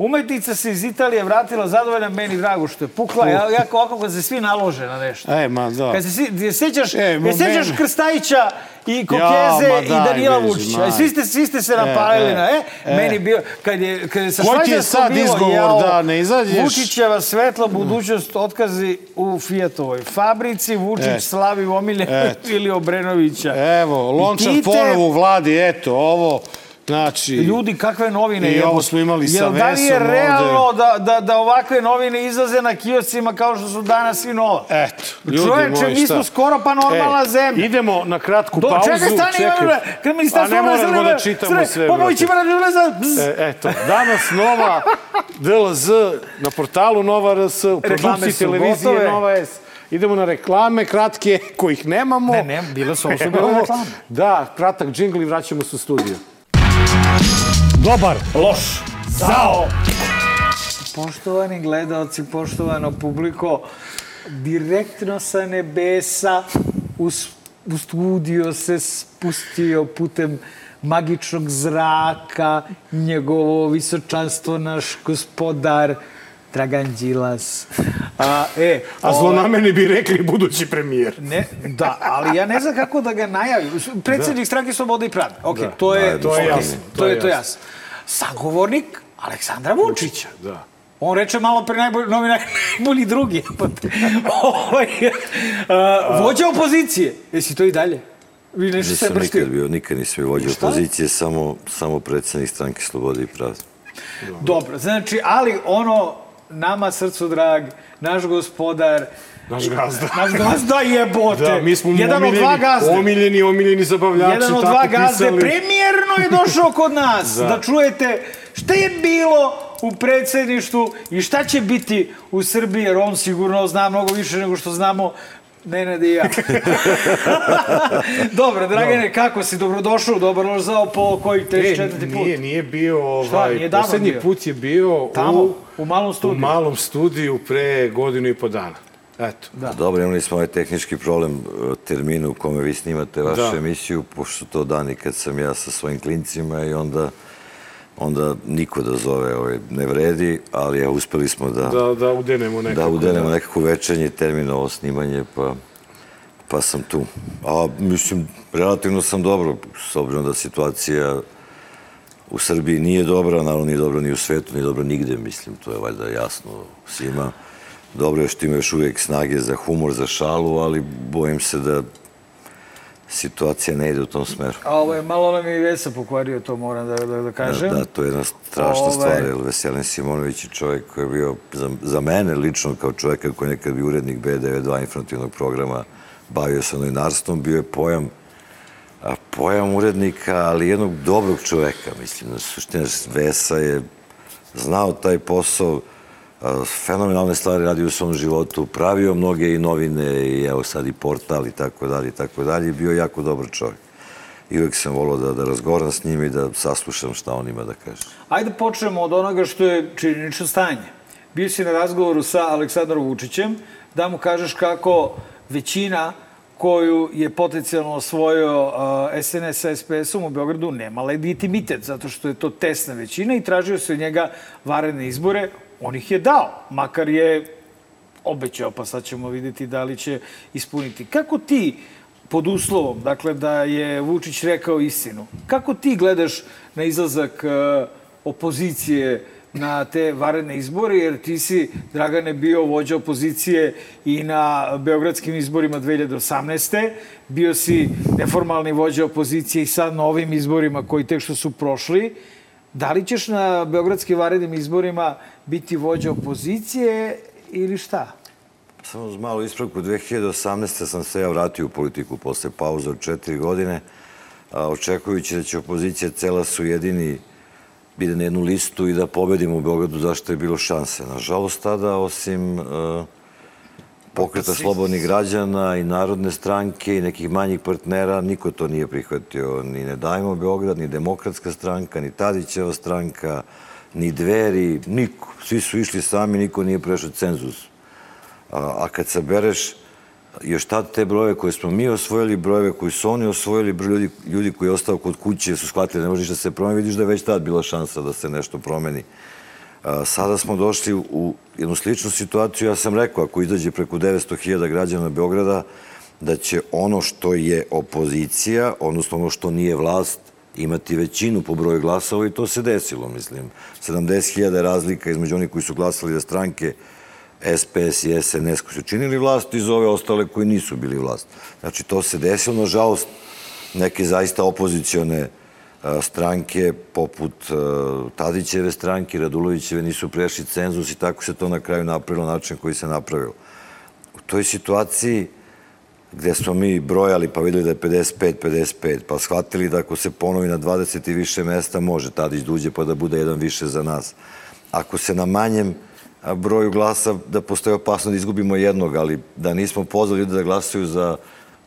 Umetnica se iz Italije vratila zadovoljna, meni drago što je pukla. Ja, ja ovako kad se svi nalože na nešto. E, ma da. Kad se svi, je sećaš, E, mene- Krstajića i Ja, Kokeze ma i Danila Vučića. Maj. svi ste, svi ste se napalili e, na, e, e. meni bio, kad je, kad je sa Ko ti je sad bilo, izgovor jao, da ne izađeš? Vučićeva svetla budućnost otkazi u Fijatovoj fabrici, Vučić E. slavi omiljeno Eto. ili Obrenovića. Evo, Lončar ponovo u vladi, eto, ovo, znači... Ljudi, kakve novine I jebote. ovo smo imali sa Jel Da li je Vesom ovde. realno da, da, da ovakve novine izlaze na kioscima kao što su danas i nova? Eto, ljudi Čoveče, moji, mi smo skoro pa normalna E, zemlja. Idemo na kratku Do, pauzu. čekaj, stani, čekaj. Kad mi A ne moramo da čitamo sve, Pomoći brate. me na bzz. E, eto, danas nova DLZ na portalu Nova RS, u produkciji televizije gotove. Nova S. Idemo na reklame kratke, kojih nemamo. Ne, ne, bile su, ovo su bile reklame. Da, kratak džingl i vraćamo se u studio. Dobar, loš, zao. Poštovani gledalci, poštovano publiko, direktno sa nebesa u, u studio se spustio putem magičnog zraka njegovo visočanstvo, naš gospodar Dragan Đilas. A, e, A ovaj- zlonameni bi rekli budući premijer. Ne, da, ali ja ne znam kako da ga najavim. Predsjednik stranke Slobode i Pravde. Ok, to je, to je ok, jasno, To je to jasno. Sagovornik Aleksandra Vučića. Da. On reče malo pre najbolji, novi naj, najbolji drugi. jebote. Ovaj, vođa opozicije. Jesi to i dalje? Vi nešto se Nisam brštio. nikad bio, nikad nisam bio vođa opozicije, samo, samo predsednik stranke Slobode i Pravde. Dobro, znači, ali ono, nama srcu drag, naš gospodar, Naš gazda. naš gazda jebote. Da, mi smo Jedan od omiljeni, dva gazde. omiljeni, omiljeni zabavljači, Jedan od dva gazde pisali. premijerno je došao kod nas da. Da. čujete šta je bilo u predsjedništvu i šta će biti u Srbiji, jer on sigurno zna mnogo više nego što znamo Nenad i ja. Dobro, Dragane, kako si? Dobrodošao, dobro ložzao po koji E, 34. put. nije, nije bio, ovaj, nije davno poslednji bio? put je bio Tamo, u, u malom studiju. u malom studiju pre godinu i po dana. Eto. Da. Dobro, imali smo ovaj tehnički problem e, termina u kome vi snimate vašu Da. emisiju, pošto to dani kad sam ja sa svojim klincima i onda onda niko da zove ovaj, ne vredi, ali ja, uspeli smo da, Da, da udenemo nekako. da udenemo nekako večernji termin ovo snimanje, pa, pa sam tu. A mislim, relativno sam dobro, s obzirom da situacija u Srbiji nije dobra, naravno nije dobra ni u svetu, nije dobra nigde, mislim, to je valjda jasno svima. Dobro je što ima još uvijek snage za humor, za šalu, ali bojim se da situacija ne ide u tom smeru. A ovo je, malo nam je i Vesa pokvario, to moram da, da, da Da, kažem. da, to je jedna strašna Ovaj- stvar, jer Veselin Simonović je čovjek koji je bio, za, za mene lično, kao čovjeka koji je nekad bio urednik B92 informativnog programa, bavio se novinarstvom, bio je pojam a, pojam urednika, ali jednog dobrog čoveka, mislim. Na suština, Vesa je znao taj posao, fenomenalne stvari radio u svom životu, pravio mnoge i novine i evo sad i portal i tako dalje i tako dalje. Bio jako dobar čovjek. I uvijek sam volao da, da razgovaram s njim i da saslušam šta on ima da kaže. Ajde počnemo od onoga što je činjenično stanje. Bio si na razgovoru sa Aleksandrom Vučićem, da mu kažeš kako većina koju je potencijalno osvojio uh, SNS sa SPS-om u Beogradu nema legitimitet, zato što je to tesna većina i tražio se od njega varene izbore. On ih je dao, makar je obećao, pa sad ćemo videti da li će ispuniti. Kako ti, pod uslovom, dakle, da je Vučić rekao istinu, kako ti gledaš na izlazak e, opozicije na te varene izbore, jer ti si, Dragane, bio vođa opozicije i na beogradskim izborima 2018. Bio si neformalni vođa opozicije i sad na ovim izborima koji tek što su prošli. Da li ćeš na beogradskim varenim izborima biti vođa opozicije ili šta? Samo uz malu ispravku, 2018. sam se ja vratio u politiku posle pauze od četiri godine, a, očekujući da će opozicija cela su jedini bide na jednu listu i da pobedimo u Beogradu zašto je bilo šanse. Nažalost, tada, osim e, pokreta slobodnih građana i narodne stranke i nekih manjih partnera, niko to nije prihvatio. Ni Ne dajmo Beograd, ni demokratska stranka, ni Tadićeva stranka, ni dveri, niko. Svi su išli sami, niko nije prešao cenzus. A, a kad sabereš još tad te brojeve koje smo mi osvojili, brojeve koji su oni osvojili, ljudi, ljudi koji je ostao kod kuće su shvatili da ne može ništa da se promeni, vidiš da je već tad bila šansa da se nešto promeni. Sada smo došli u jednu sličnu situaciju. Ja sam rekao, ako izađe preko 900.000 građana Beograda, da će ono što je opozicija, odnosno ono što nije vlast, imati većinu po broju glasova i to se desilo, mislim. 70.000 razlika između onih koji su glasali za stranke SPS i SNS koji su činili vlast i za ove ostale koji nisu bili vlast. Znači, to se desilo, nažalost, neke zaista opozicione stranke poput Tadićeve stranke, Radulovićeve nisu prešli cenzus i tako se to na kraju napravilo način koji se napravilo. U toj situaciji gde smo mi brojali pa videli da je 55-55, pa shvatili da ako se ponovi na 20 i više mesta može Tadić da uđe pa da bude jedan više za nas. Ako se na manjem broju glasa da postoje opasno da izgubimo jednog, ali da nismo pozvali ljude da glasaju za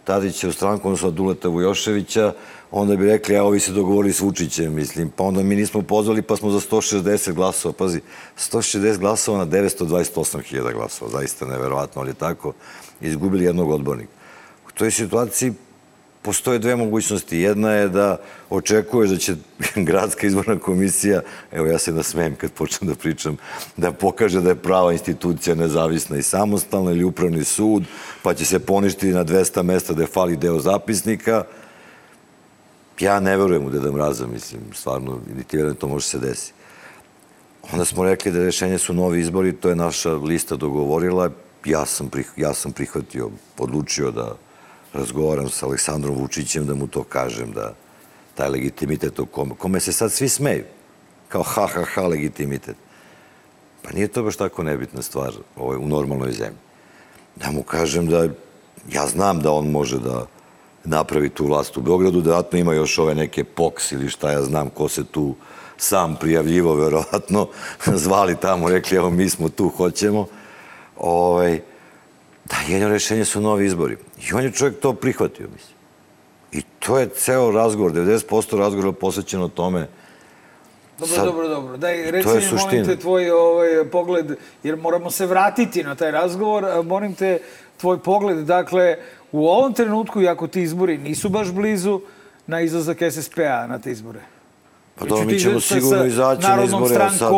Tadića u stranku, odnosno Duleta Vujoševića, onda bi rekli, evo vi se dogovorili s Vučićem, mislim, pa onda mi nismo pozvali, pa smo za 160 glasova, pazi, 160 glasova na 928.000 glasova, zaista neverovatno, ali je tako, izgubili jednog odbornika. U toj situaciji postoje dve mogućnosti. Jedna je da očekuješ da će gradska izborna komisija, evo ja se nasmejem kad počnem da pričam, da pokaže da je prava institucija nezavisna i samostalna ili upravni sud, pa će se poništiti na 200 mesta da je fali deo zapisnika. Ja ne verujem u Deda Mraza, mislim, stvarno, niti verujem da to može se desiti. Onda smo rekli da rešenje su novi izbori, to je naša lista dogovorila, ja sam, prih, ja sam prihvatio, odlučio da razgovaram sa Aleksandrom Vučićem da mu to kažem, da taj legitimitet u kome, kome se sad svi smeju, kao ha, ha, ha, legitimitet. Pa nije to baš tako nebitna stvar ovaj, u normalnoj zemlji. Da mu kažem da ja znam da on može da napravi tu vlast u Beogradu, da ima još ove neke POX ili šta ja znam ko se tu sam prijavljivo, verovatno, zvali tamo, rekli, evo mi smo tu, hoćemo. Ovaj, Da, jedno rešenje su novi izbori. I on je čovjek to prihvatio, mislim. I to je ceo razgovor, 90% razgovora posvećeno tome. Dobro, Sad, dobro, dobro. Daj, reci mi, molim te, tvoj ovaj, pogled, jer moramo se vratiti na taj razgovor, molim te, tvoj pogled, dakle, u ovom trenutku, iako ti izbori nisu baš blizu, na izlazak SSP-a na te izbore. Pa dobro, mi ćemo sigurno izaći na izbore, a sad,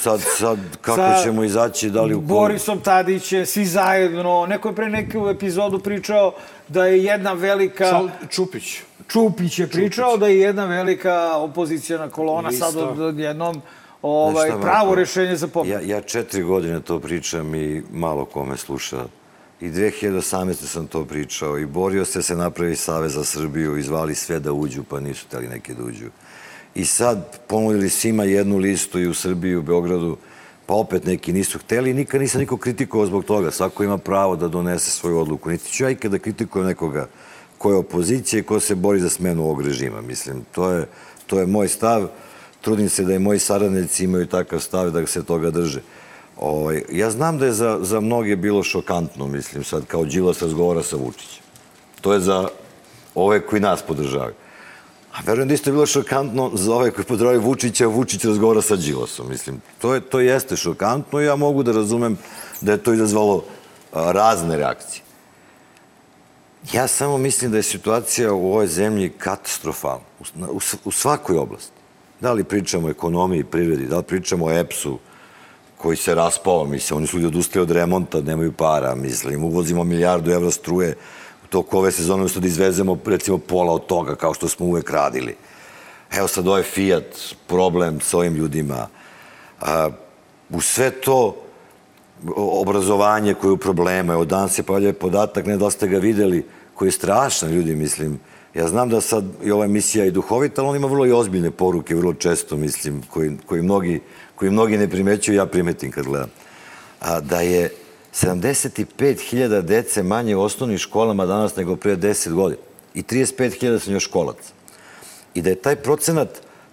sad, sad kako sa ćemo izaći, da li u Borisom Tadiće, svi zajedno. Neko je pre neku epizodu pričao da je jedna velika... Sal, Čupić. Čupić je pričao Čupić. da je jedna velika opozicijona kolona Lista. sad odjednom ovaj, pravo rešenje za pobjede. Ja, ja četiri godine to pričam i malo kome sluša. I 2018. sam to pričao i borio se se napravi Savez za Srbiju i zvali sve da uđu, pa nisu teli neke da uđu i sad ponudili svima jednu listu i u Srbiji, u Beogradu, pa opet neki nisu hteli i nikad nisam niko kritikovao zbog toga. Svako ima pravo da donese svoju odluku. Niti ću ja ikada kritikujem nekoga ko je opozicija i ko se bori za smenu ovog režima. Mislim, to je, to je moj stav. Trudim se da i moji saradnici imaju takav stav da se toga drže. Ovaj, ja znam da je za, za mnoge bilo šokantno, mislim, sad kao Đilas razgovara sa Vučićem. To je za ove koji nas podržavaju. A verujem da isto je bilo šokantno za ove koji podravaju Vučića, Vučić razgovara sa Đilasom. Mislim, to, je, to jeste šokantno i ja mogu da razumem da je to izazvalo razne reakcije. Ja samo mislim da je situacija u ovoj zemlji katastrofalna. U, u, u svakoj oblasti. Da li pričamo o ekonomiji, privredi, da li pričamo o EPS-u, koji se raspao, mislim, oni su ljudi odustali od remonta, nemaju para, mislim, uvozimo milijardu evra struje, toko ove sezone da izvezemo recimo pola od toga kao što smo uvek radili. Evo sad ovaj Fiat, problem sa ovim ljudima. A, u sve to obrazovanje koje je u problema. Evo danas se pojavljaju podatak, ne da ste ga videli, koji je strašan ljudi, mislim. Ja znam da sad i ova emisija je duhovita, ali on ima vrlo i ozbiljne poruke, vrlo često, mislim, koji, koji, mnogi, koji mnogi ne primećuju, ja primetim kad gledam. A, da je 75.000 dece manje u osnovnim školama danas nego pre 10 godina. I 35.000 sam još školaca. I da je taj procenat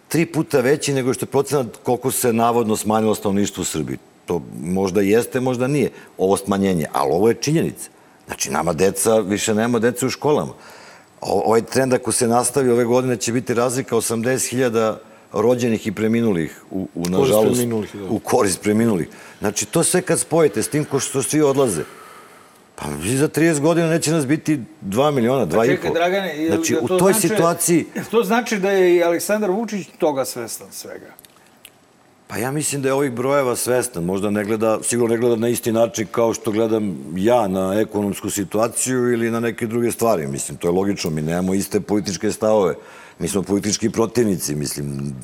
tri puta veći nego što je procenat koliko se navodno smanjilo stanovništvo u Srbiji. To možda jeste, možda nije ovo smanjenje, ali ovo je činjenica. Znači, nama deca, više nema dece u školama. O, ovaj trend, ako se nastavi ove godine, će biti razlika 80.000 rođenih i preminulih u, u nažalost, preminulih, da. u korist preminulih. Znači, to sve kad spojite s tim ko što svi odlaze, pa vi za 30 godina neće nas biti 2 miliona, 2,5. Pa čekaj, Dragane, znači, u toj znači, situaciji... To znači da je i Aleksandar Vučić toga svestan svega. Pa ja mislim da je ovih brojeva svestan. Možda ne gleda, sigurno ne gleda na isti način kao što gledam ja na ekonomsku situaciju ili na neke druge stvari. Mislim, to je logično. Mi nemamo iste političke stavove. Mi smo politički protivnici. Mislim,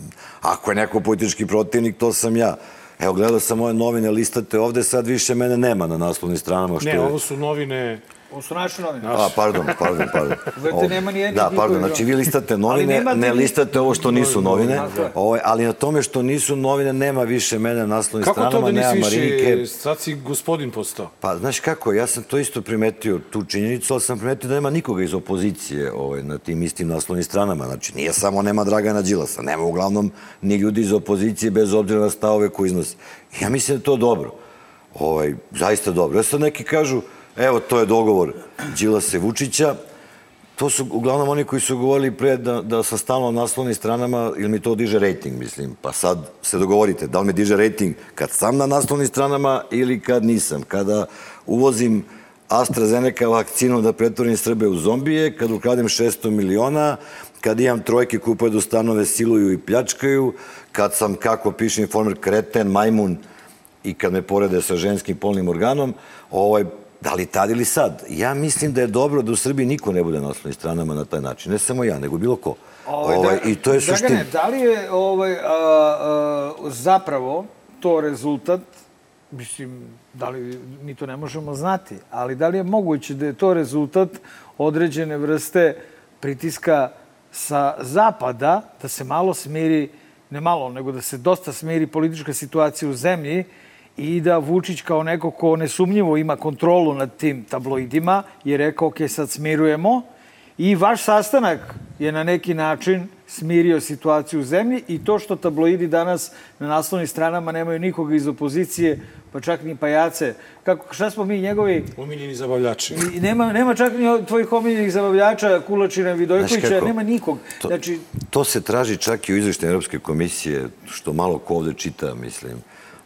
ako je neko politički protivnik, to sam ja. Evo, gledao sam moje novine, listate ovde, sad više mene nema na naslovnim stranama. Što Ne, je... ovo su novine... Ovo su naše novine. A, pardon, pardon, pardon. Ovo- nema ni jednih Da, pardon, znači vi listate novine, ne listate ovo što nisu novine, je. ovaj, ali na tome što nisu novine nema više mene na naslovnim Kako to stranama, da nema nisi Marinike. više... Sad si gospodin postao. Pa, znaš kako, ja sam to isto primetio, tu činjenicu, ali sam primetio da nema nikoga iz opozicije ovaj, na tim istim naslovnim stranama. Znači, nije samo nema Dragana Đilasa, nema uglavnom ni ljudi iz opozicije bez obzira na stavove koji iznose. Ja mislim da je to dobro. Ovaj, zaista dobro. Ja sad neki kažu, evo, to je dogovor Đilasa i Vučića, To su uglavnom oni koji su govorili pre da, da sa stalno na naslovnim stranama, ili mi to diže rating, mislim. Pa sad se dogovorite, da li mi diže rating kad sam na naslovnim stranama ili kad nisam. Kada uvozim AstraZeneca vakcinu da pretvorim Srbe u zombije, kad ukradem 600 miliona, kad imam trojke koje pojedu stanove, siluju i pljačkaju, kad sam, kako piše informer, kreten, majmun, i kad me porede sa ženskim polnim organom, ovaj, da li tad ili sad? Ja mislim da je dobro da u Srbiji niko ne bude na osnovnim stranama na taj način. Ne samo ja, nego bilo ko. Ovaj, da- I to je suština. Dragane, da li je ovaj, a, a, zapravo to rezultat, mislim, da li, mi to ne možemo znati, ali da li je moguće da je to rezultat određene vrste pritiska sa zapada, da se malo smiri, ne malo, nego da se dosta smiri politička situacija u zemlji i da Vučić kao neko ko nesumnjivo ima kontrolu nad tim tabloidima je rekao, ok, sad smirujemo, I vaš sastanak je na neki način smirio situaciju u zemlji i to što tabloidi danas na naslovnim stranama nemaju nikoga iz opozicije, pa čak ni pajace. Kako, šta smo mi njegovi? Omiljeni zabavljači. I nema, nema čak ni tvojih omiljenih zabavljača, Kulačina, Vidojkovića, kako? nema nikog. To, Znači, to se traži čak i u izveštaju Europske komisije, što malo ko ovde čita, mislim.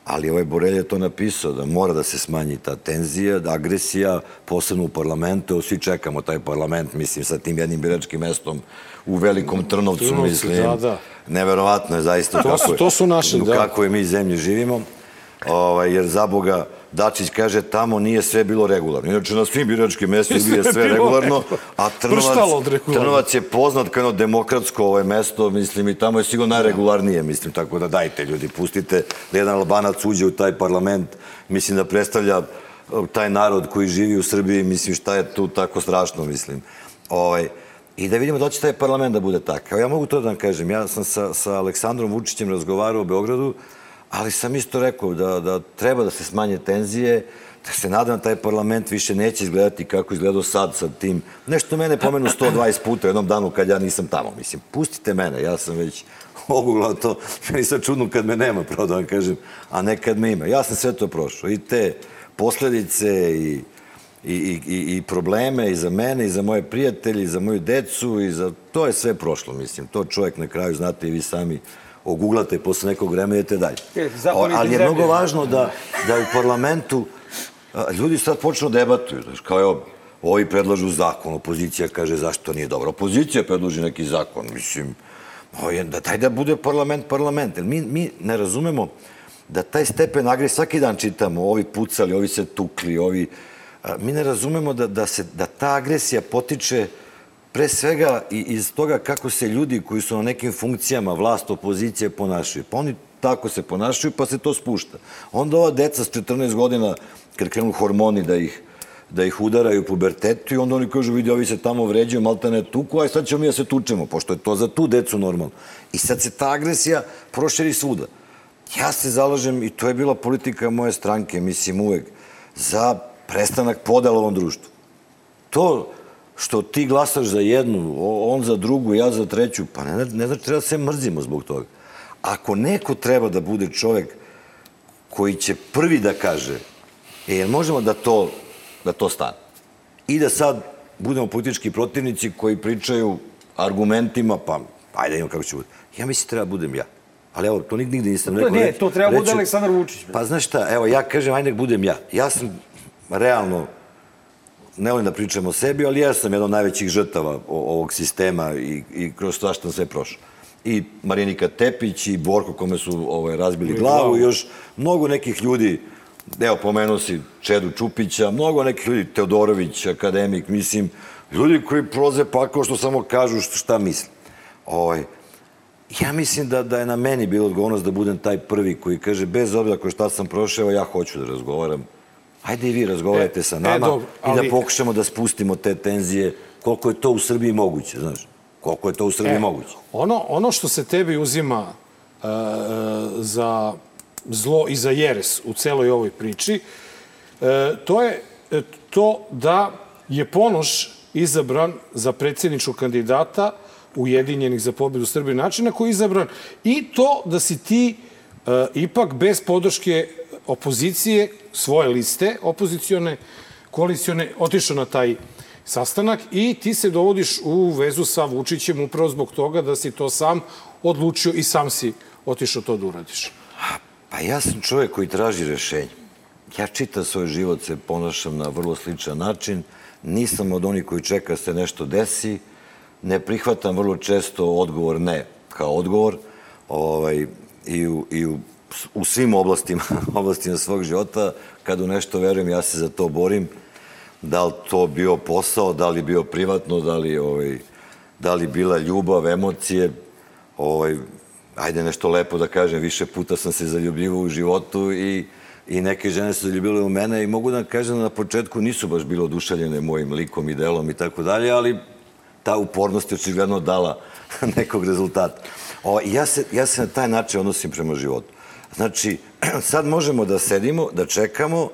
Ali ovaj Borelj je to napisao, da mora da se smanji ta tenzija, da agresija, posebno u parlamentu, svi čekamo taj parlament, mislim, sa tim jednim biračkim mestom u velikom Trnovcu, Trnovcu, mislim. da, da. Neverovatno je zaista To su- kako je- to su naše, u da. kakvoj mi zemlji živimo. Ovaj, jer za Boga, Dačić kaže tamo nije sve bilo regularno. Inače na svim biračkim mestima je sve regularno, a Prštalo Trnovac. Trnovac je poznat kao demokratsko ovaj mesto, mislim, i tamo je sigurno najregularnije, mislim, tako da dajte ljudi, pustite da jedan Albanac uđe u taj parlament, mislim da predstavlja uh, taj narod koji živi u Srbiji, mislim, šta je tu tako strašno, mislim. Ovaj, I da vidimo da će taj parlament da bude takav. Ja mogu to da vam kažem, ja sam sa, sa Aleksandrom Vučićem razgovarao u Beogradu, ali sam isto rekao da, da treba da se smanje tenzije, da se nadam da taj parlament više neće izgledati kako izgledao sad sa tim. Nešto mene pomenu 120 puta u jednom danu kad ja nisam tamo. Mislim, pustite mene, ja sam već oguglao to. Meni sad čudno kad me nema, pravo da vam kažem, a ne kad me ima. Ja sam sve to prošao. I te posledice i, i, i, i probleme i za mene, i za moje prijatelje, i za moju decu, i za... To je sve prošlo, mislim. To čovjek na kraju, znate i vi sami, oguglate posle nekog vremena i idete dalje. E, Ali je mnogo važno da, da u parlamentu ljudi sad počnu debatuju. Znaš, kao evo, ovi predlažu zakon, opozicija kaže zašto nije dobro. Opozicija predloži neki zakon, mislim, da taj da bude parlament, parlament. Jer mi, mi ne razumemo da taj stepen agresije, svaki dan čitamo, ovi pucali, ovi se tukli, ovi... mi ne razumemo da, da, se, da ta agresija potiče pre svega i iz toga kako se ljudi koji su na nekim funkcijama, vlast, opozicije ponašaju. Pa oni tako se ponašaju, pa se to spušta. Onda ova deca s 14 godina, kad krenu hormoni da ih da ih udaraju pubertetu i onda oni kažu, vidi, ovi se tamo vređaju, malta ne tuku, aj sad ćemo mi da se tučemo, pošto je to za tu decu normalno. I sad se ta agresija proširi svuda. Ja se zalažem, i to je bila politika moje stranke, mislim uvek, za prestanak podela ovom društvu. To što ti glasaš za jednu, on za drugu, ja za treću, pa ne, ne znači treba da se mrzimo zbog toga. Ako neko treba da bude čovek koji će prvi da kaže, e, jel možemo da to, da to stane? I da sad budemo politički protivnici koji pričaju argumentima, pa ajde imamo kako će bude. Ja mislim da treba da budem ja. Ali evo, to nig- nigde nisam rekao. ne, to treba bude reći- Aleksandar Vučić. Pa znaš šta, evo ja kažem, ajde nek budem ja. Ja sam realno, ne volim da pričam o sebi, ali ja sam jedan od najvećih žrtava ovog sistema i, i kroz svašta sam sve prošao. i Marinika Tepić i Borko kome su ovaj, razbili glavu i još mnogo nekih ljudi, evo pomenuo si Čedu Čupića, mnogo nekih ljudi, Teodorović, akademik, mislim, ljudi koji prolaze pakao što samo kažu šta, šta misle. Ovaj, ja mislim da, da je na meni bilo odgovornost da budem taj prvi koji kaže, bez obzira ko šta sam prošao, ja hoću da razgovaram. Ajde i vi razgovarajte E, sa e, nama dobro, i ali- da pokušamo da spustimo te tenzije koliko je to u Srbiji moguće, znaš. Koliko je to u Srbiji E, moguće. Ono, ono što se tebi uzima uh, za zlo i za jeres u celoj ovoj priči, uh, to je e, to da je Ponoš izabran za predsjedničkog kandidata Ujedinjenih za pobedu Srbije načina koji je izabran i to da si ti ipak bez podrške opozicije, svoje liste opozicione, koalicione, otišao na taj sastanak i ti se dovodiš u vezu sa Vučićem upravo zbog toga da si to sam odlučio i sam si otišao to da uradiš. Pa ja sam čovjek koji traži rešenje. Ja čitav svoj život se ponašam na vrlo sličan način. Nisam od onih koji čeka da se nešto desi. Ne prihvatam vrlo često odgovor ne kao odgovor. Ovaj, I u, i u, u svim oblastima, oblastima svog života, kad u nešto verujem, ja se za to borim. Da li to bio posao, da li bio privatno, da li, ovaj, da li bila ljubav, emocije. Ovaj, ajde nešto lepo da kažem, više puta sam se zaljubljivao u životu i, i neke žene su zaljubile u mene i mogu da kažem da na početku nisu baš bilo oduševljene mojim likom i delom i tako dalje, ali ta upornost je očigledno dala nekog rezultata. O, ja, se, ja se na taj način odnosim prema životu. Znači, sad možemo da sedimo, da čekamo,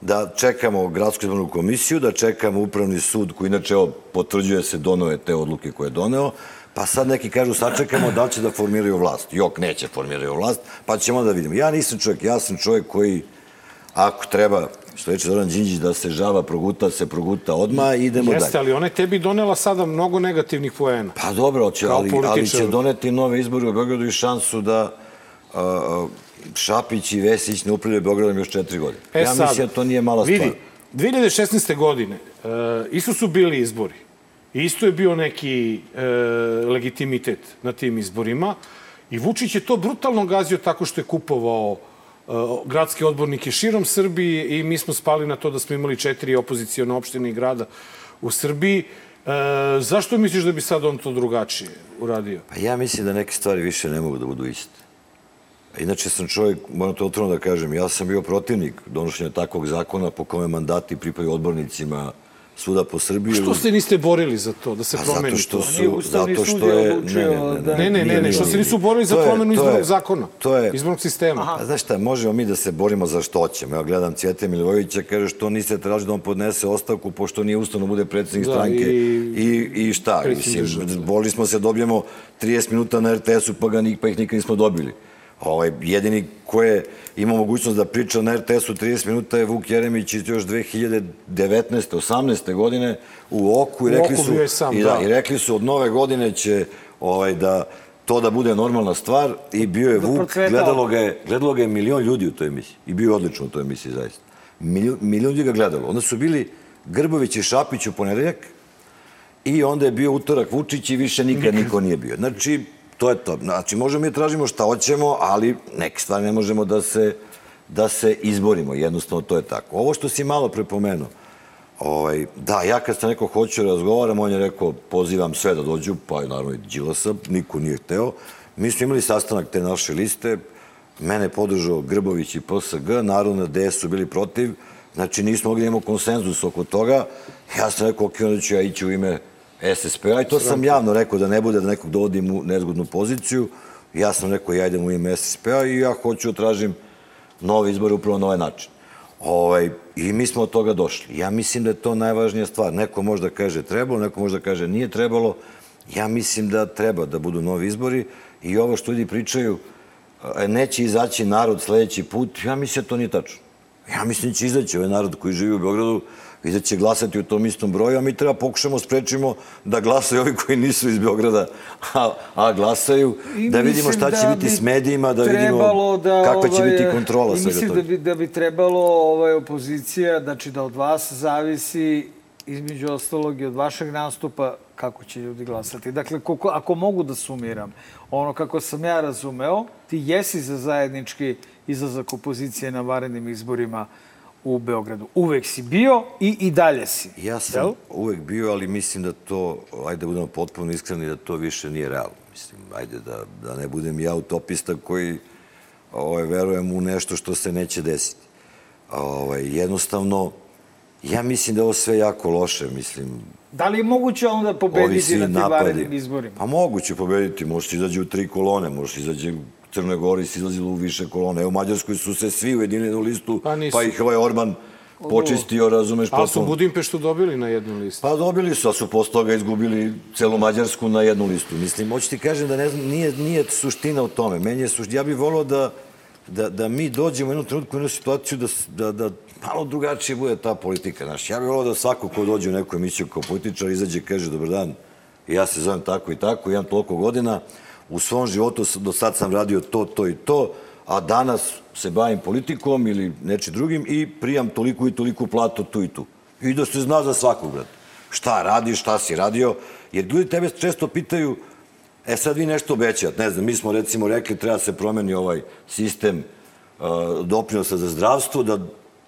da čekamo gradsku izbornu komisiju, da čekamo upravni sud koji inače evo, potvrđuje se donove te odluke koje je doneo, pa sad neki kažu sačekamo da li će da formiraju vlast. Jok, neće formiraju vlast, pa ćemo da vidimo. Ja nisam čovjek, ja sam čovjek koji ako treba, što reče Zoran Đinđić, da se žava proguta, se proguta odmah i idemo Jeste, dalje. ali ona je tebi donela sada mnogo negativnih poena. Pa dobro, će, ali, ali će doneti nove izbore u Beogradu i šansu da a, Šapić i Vesić ne upravljaju Beogradom još četiri godine. E ja sad, mislim da to nije mala vidi, stvar. 2016. godine e, isto su bili izbori. Isto je bio neki e, legitimitet na tim izborima i Vučić je to brutalno gazio tako što je kupovao e, gradske odbornike širom Srbije i mi smo spali na to da smo imali četiri opozicijone opštine i grada u Srbiji. E, zašto misliš da bi sad on to drugačije uradio? Pa ja mislim da neke stvari više ne mogu da budu iste. A Inače sam čovjek, moram to otvoreno da kažem, ja sam bio protivnik donošenja takvog zakona po kome mandati pripaju odbornicima svuda po Srbiji. Što se niste borili za to, da se Pa promeni zato što to? su, zato što je da- Ne, ne, ne, nije, ne, što nije. se nisu borili za promenu izbornog zakona, To je, izbornog sistema. A znaš šta, možemo mi da se borimo za što ćemo. Ja gledam Cvjete Milivojevića, kaže što niste tražili da on podnese ostavku, pošto nije ustavno bude predsjednik Da, stranke. i- I, šta? Mislim, borili smo se, dobijemo 30 minuta na RTS-u, pa, ga, pa ih nikad nismo dobili. Ovaj, jedini ko je imao mogućnost da priča na RTS-u 30 minuta je Vuk Jeremić iz još 2019. 18. godine u Oku i rekli Oku su, sam, i, da, da. i rekli su od nove godine će ovaj, da to da bude normalna stvar i bio je Da Vuk, procveta gledalo ga, je, gledalo ga je milion ljudi u toj emisiji i bio je odlično u toj emisiji zaista. Milion, milion ljudi ga gledalo. Onda su bili Grbović i Šapić u ponedeljak i onda je bio utorak Vučić i više nikad niko nije bio. Znači, to je to. Znači, možemo mi da tražimo šta hoćemo, ali neke stvari ne možemo da se, da se izborimo. Jednostavno, to je tako. Ovo što si malo prepomenuo, ovaj, da, ja kad sam neko hoću da razgovaram, on je rekao, pozivam sve da dođu, pa je naravno i Đilasa, niko nije hteo. Mi smo imali sastanak te naše liste, mene podržao Grbović i PSG, naravno da DS su bili protiv, znači nismo mogli da imamo konsenzus oko toga. Ja sam rekao, ok, onda ću ja ići u ime SSP-a i to sam javno rekao da ne bude da nekog dovodim u nezgodnu poziciju. Ja sam rekao, ja idem u ime SSP-a i ja hoću da tražim nove izbore upravo na ovaj način. Ovaj, I mi smo od toga došli. Ja mislim da je to najvažnija stvar. Neko možda kaže trebalo, neko možda kaže nije trebalo. Ja mislim da treba da budu novi izbori i ovo što ljudi pričaju, e, neće izaći narod sledeći put, ja mislim da to nije tačno. Ja mislim da će izaći ovaj narod koji živi u Beogradu i da će glasati u tom istom broju, a mi treba pokušamo sprečimo da glasaju ovi koji nisu iz Beograda, a, a glasaju, I da vidimo šta će da biti bi s medijima, da vidimo da, kakva će ovaj, biti kontrola i Mislim da bi, da bi trebalo ovaj, opozicija, znači da od vas zavisi između ostalog i od vašeg nastupa kako će ljudi glasati. Dakle, koliko, ako mogu da sumiram, ono kako sam ja razumeo, ti jesi za zajednički izlazak opozicije na varenim izborima u Beogradu. Uvek si bio i i dalje si. Ja sam uvek bio, ali mislim da to, ajde da budemo potpuno iskreni, da to više nije realno. Mislim, ajde da, da ne budem ja utopista koji ovaj, verujem u nešto što se neće desiti. Ovaj, jednostavno, ja mislim da je ovo sve jako loše, mislim, Da li je moguće onda pobediti na tim varenim izborima? Pa moguće pobediti, možeš izađe u tri kolone, možeš izađe Crnoj Gori se izlazilo u više kolone. Evo u Mađarskoj su se svi ujedinili u listu, Pa pa, ih ovaj Orban počistio, razumeš, Ali su. Budimpeštu dobili na jednu listu. Pa dobili su, a su posle toga izgubili celu Mađarsku na jednu listu. Mislim, hoću ti kažem da ne znam, nije, nije suština u tome. Meni je suština, ja bih volao da, da, da mi dođemo u jednu trenutku u jednu situaciju da, da, da malo drugačije bude ta politika. Znaš, ja bih volao da svako ko dođe u neku emisiju kao političar izađe i kaže dobar dan, ja se zovem tako i tako, imam toliko godina, u svom životu do sad sam radio to, to i to, a danas se bavim politikom ili neči drugim i prijam toliko i toliko platu tu i tu. I da se zna za svakog, brate. Šta radiš, šta si radio, jer ljudi tebe često pitaju, e sad vi nešto obećate, ne znam, mi smo recimo rekli treba se promeni ovaj sistem uh, doprinosa za zdravstvo, da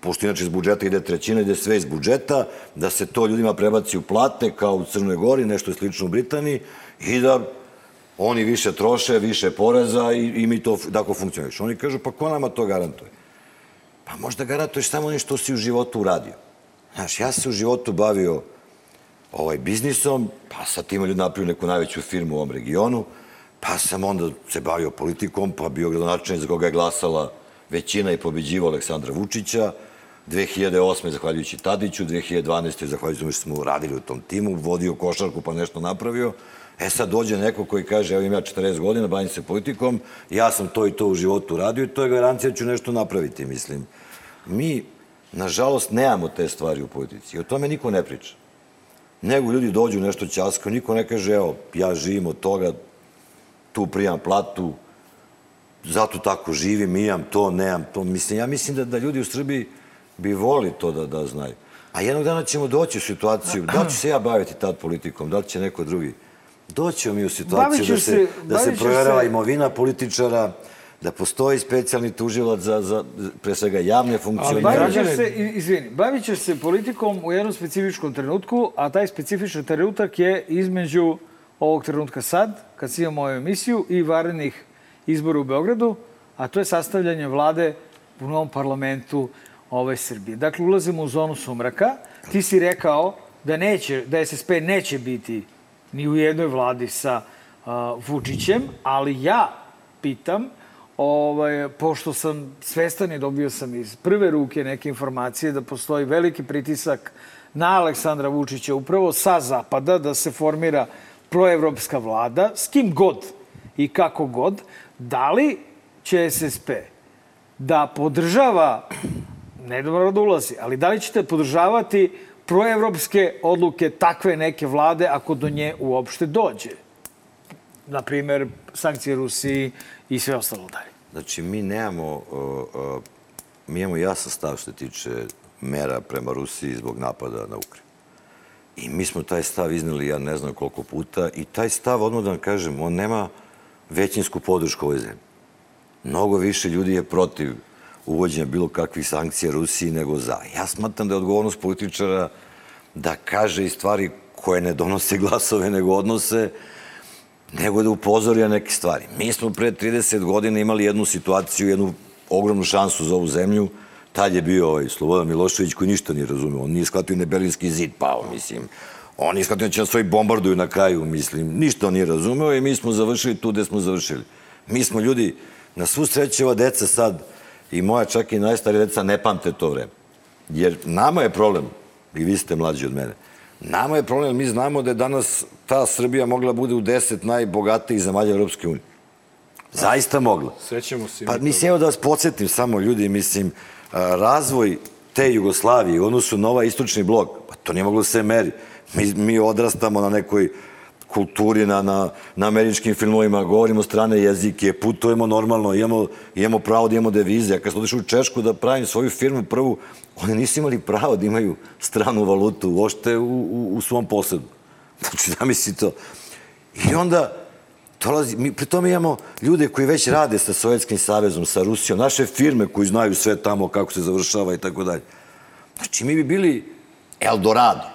pošto inače iz budžeta ide trećina, ide sve iz budžeta, da se to ljudima prebaci u plate kao u Crnoj Gori, nešto slično u Britaniji i da oni više troše, više poreza i, i mi to tako funkcioniš. Oni kažu, pa ko nama to garantuje? Pa možda garantuješ samo ono što si u životu uradio. Znaš, ja se u životu bavio ovaj biznisom, pa sa tim ljudi napravio neku najveću firmu u ovom regionu, pa sam onda se bavio politikom, pa bio gradonačelnik za koga je glasala većina i pobeđivao Aleksandra Vučića, 2008. zahvaljujući Tadiću, 2012. zahvaljujući što smo radili u tom timu, vodio košarku pa nešto napravio. E sad dođe neko koji kaže, evo imam ja 40 godina, bavim se politikom, ja sam to i to u životu radio i to je garancija da ću nešto napraviti, mislim. Mi, nažalost, nemamo te stvari u politici i o tome niko ne priča nego ljudi dođu nešto ćasko, niko ne kaže, evo, ja živim od toga, tu prijam platu, zato tako živim, imam to, nemam to. Mislim, ja mislim da, da ljudi u Srbiji bi voli to da, da znaju. A jednog dana ćemo doći u situaciju, da li ću se ja baviti tad politikom, da li će neko drugi. Doćemo mi u situaciju Bavit da se, se- da se bavit proverava se- imovina političara, da postoji specijalni tužilac za, za pre svega javne Ali funkcionere. bavit ćeš građane- se, i- izvini, bavit ćeš se politikom u jednom specifičnom trenutku, a taj specifičan trenutak je između ovog trenutka sad, kad si imamo ovu emisiju, i varenih izbora u Beogradu, a to je sastavljanje vlade u novom parlamentu ove Srbije. Dakle, ulazimo u zonu sumraka. Ti si rekao da, neće, da SSP neće biti ni u jednoj vladi sa uh, Vučićem, ali ja pitam, ovaj, pošto sam svestan i dobio sam iz prve ruke neke informacije da postoji veliki pritisak na Aleksandra Vučića upravo sa zapada da se formira proevropska vlada, s kim god i kako god, da li će SSP da podržava, ne da mora da ulazi, ali da li ćete podržavati proevropske odluke takve neke vlade ako do nje uopšte dođe? Na primer, sankcije Rusiji i sve ostalo dalje. Znači, mi nemamo, uh, uh, mi imamo jasan stav što tiče mera prema Rusiji zbog napada na Ukrajinu. I mi smo taj stav izneli, ja ne znam koliko puta, i taj stav, odmah da vam kažem, on nema većinsku podršku ovoj zemlji. Mnogo više ljudi je protiv uvođenja bilo kakvih sankcija Rusiji nego za. Ja smatram da je odgovornost političara da kaže i stvari koje ne donose glasove, nego odnose, nego da upozori na neke stvari. Mi smo pre 30 godina imali jednu situaciju, jednu ogromnu šansu za ovu zemlju. Tad je bio ovaj Slobodan Milošević koji ništa nije razumeo. On nije shvatio ne Berlinski zid pao, mislim. On nije shvatio da će nas svoji bombarduju na kraju, mislim. Ništa on nije razumeo i mi smo završili tu gde smo završili. Mi smo ljudi, na svu sreću ova deca sad, i moja čak i najstarija deca ne pamte to vreme. Jer nama je problem, i vi ste mlađi od mene, nama je problem, mi znamo da je danas ta Srbija mogla da bude u deset najbogatijih zemalja Europske unije. Zaista mogla. Sećamo se. Pa mi mislim, evo da vas podsjetim samo ljudi, mislim, razvoj te Jugoslavije u odnosu na ovaj istočni blok, pa to nije moglo da se meri. Mi, mi odrastamo na nekoj kulturi, na, na, na američkim filmovima, govorimo strane jezike, putujemo normalno, imamo, imamo pravo da imamo devize. Ja kad sam otišao u Češku da pravim svoju firmu prvu, oni nisu imali pravo da imaju stranu valutu uopšte u, u, u svom posledu. Znači, zamisli to. I onda, dolazi, mi pri tome imamo ljude koji već rade sa Sovjetskim savezom, sa Rusijom, naše firme koji znaju sve tamo kako se završava i tako dalje. Znači, mi bi bili Eldorado.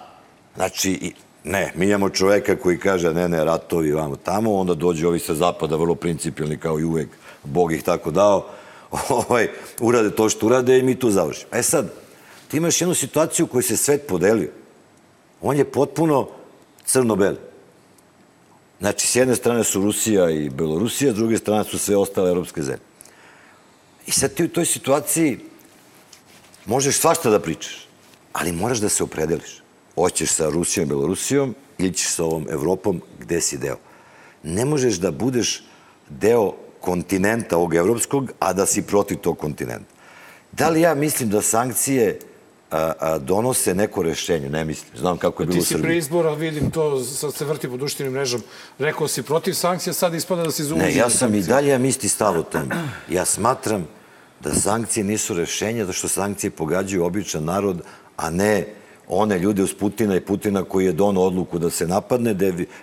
Znači, ne, mi imamo čoveka koji kaže ne, ne, ratovi vamo tamo, onda dođe ovi sa zapada, vrlo principijalni kao i uvek, Bog ih tako dao, ovaj, urade to što urade i mi tu završimo. E sad, ti imaš jednu situaciju u kojoj se svet podelio. On je potpuno crno-beli. Znači, s jedne strane su Rusija i Belorusija, s druge strane su sve ostale evropske zemlje. I sad ti u toj situaciji možeš svašta da pričaš, ali moraš da se opredeliš. Hoćeš sa Rusijom i Belorusijom ili ćeš sa ovom Evropom gde si deo. Ne možeš da budeš deo kontinenta ovog evropskog, a da si protiv tog kontinenta. Da li ja mislim da sankcije a, a, donose neko rešenje? Ne mislim. Znam kako je bilo Ti u si pre Srbiji. izbora, vidim to, sad se vrti po društvenim mrežama, rekao si protiv sankcija, sad ispada da si za Ne, ja sam i sankcija. dalje imam isti stav o tome. Ja smatram da sankcije nisu rešenja, da što sankcije pogađaju običan narod, a ne one ljude uz Putina i Putina koji je donao odluku da se napadne,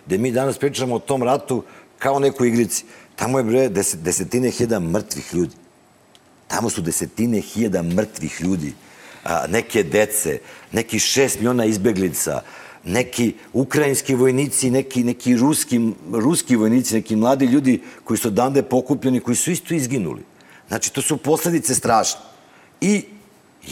gde, mi danas pričamo o tom ratu kao nekoj igrici. Tamo je bre deset, desetine hiljada mrtvih ljudi. Tamo su desetine hiljada mrtvih ljudi, a, neke dece, neki šest miliona izbeglica, neki ukrajinski vojnici, neki, neki ruski, ruski vojnici, neki mladi ljudi koji su odande pokupljeni, koji su isto izginuli. Znači, to su posledice strašne. I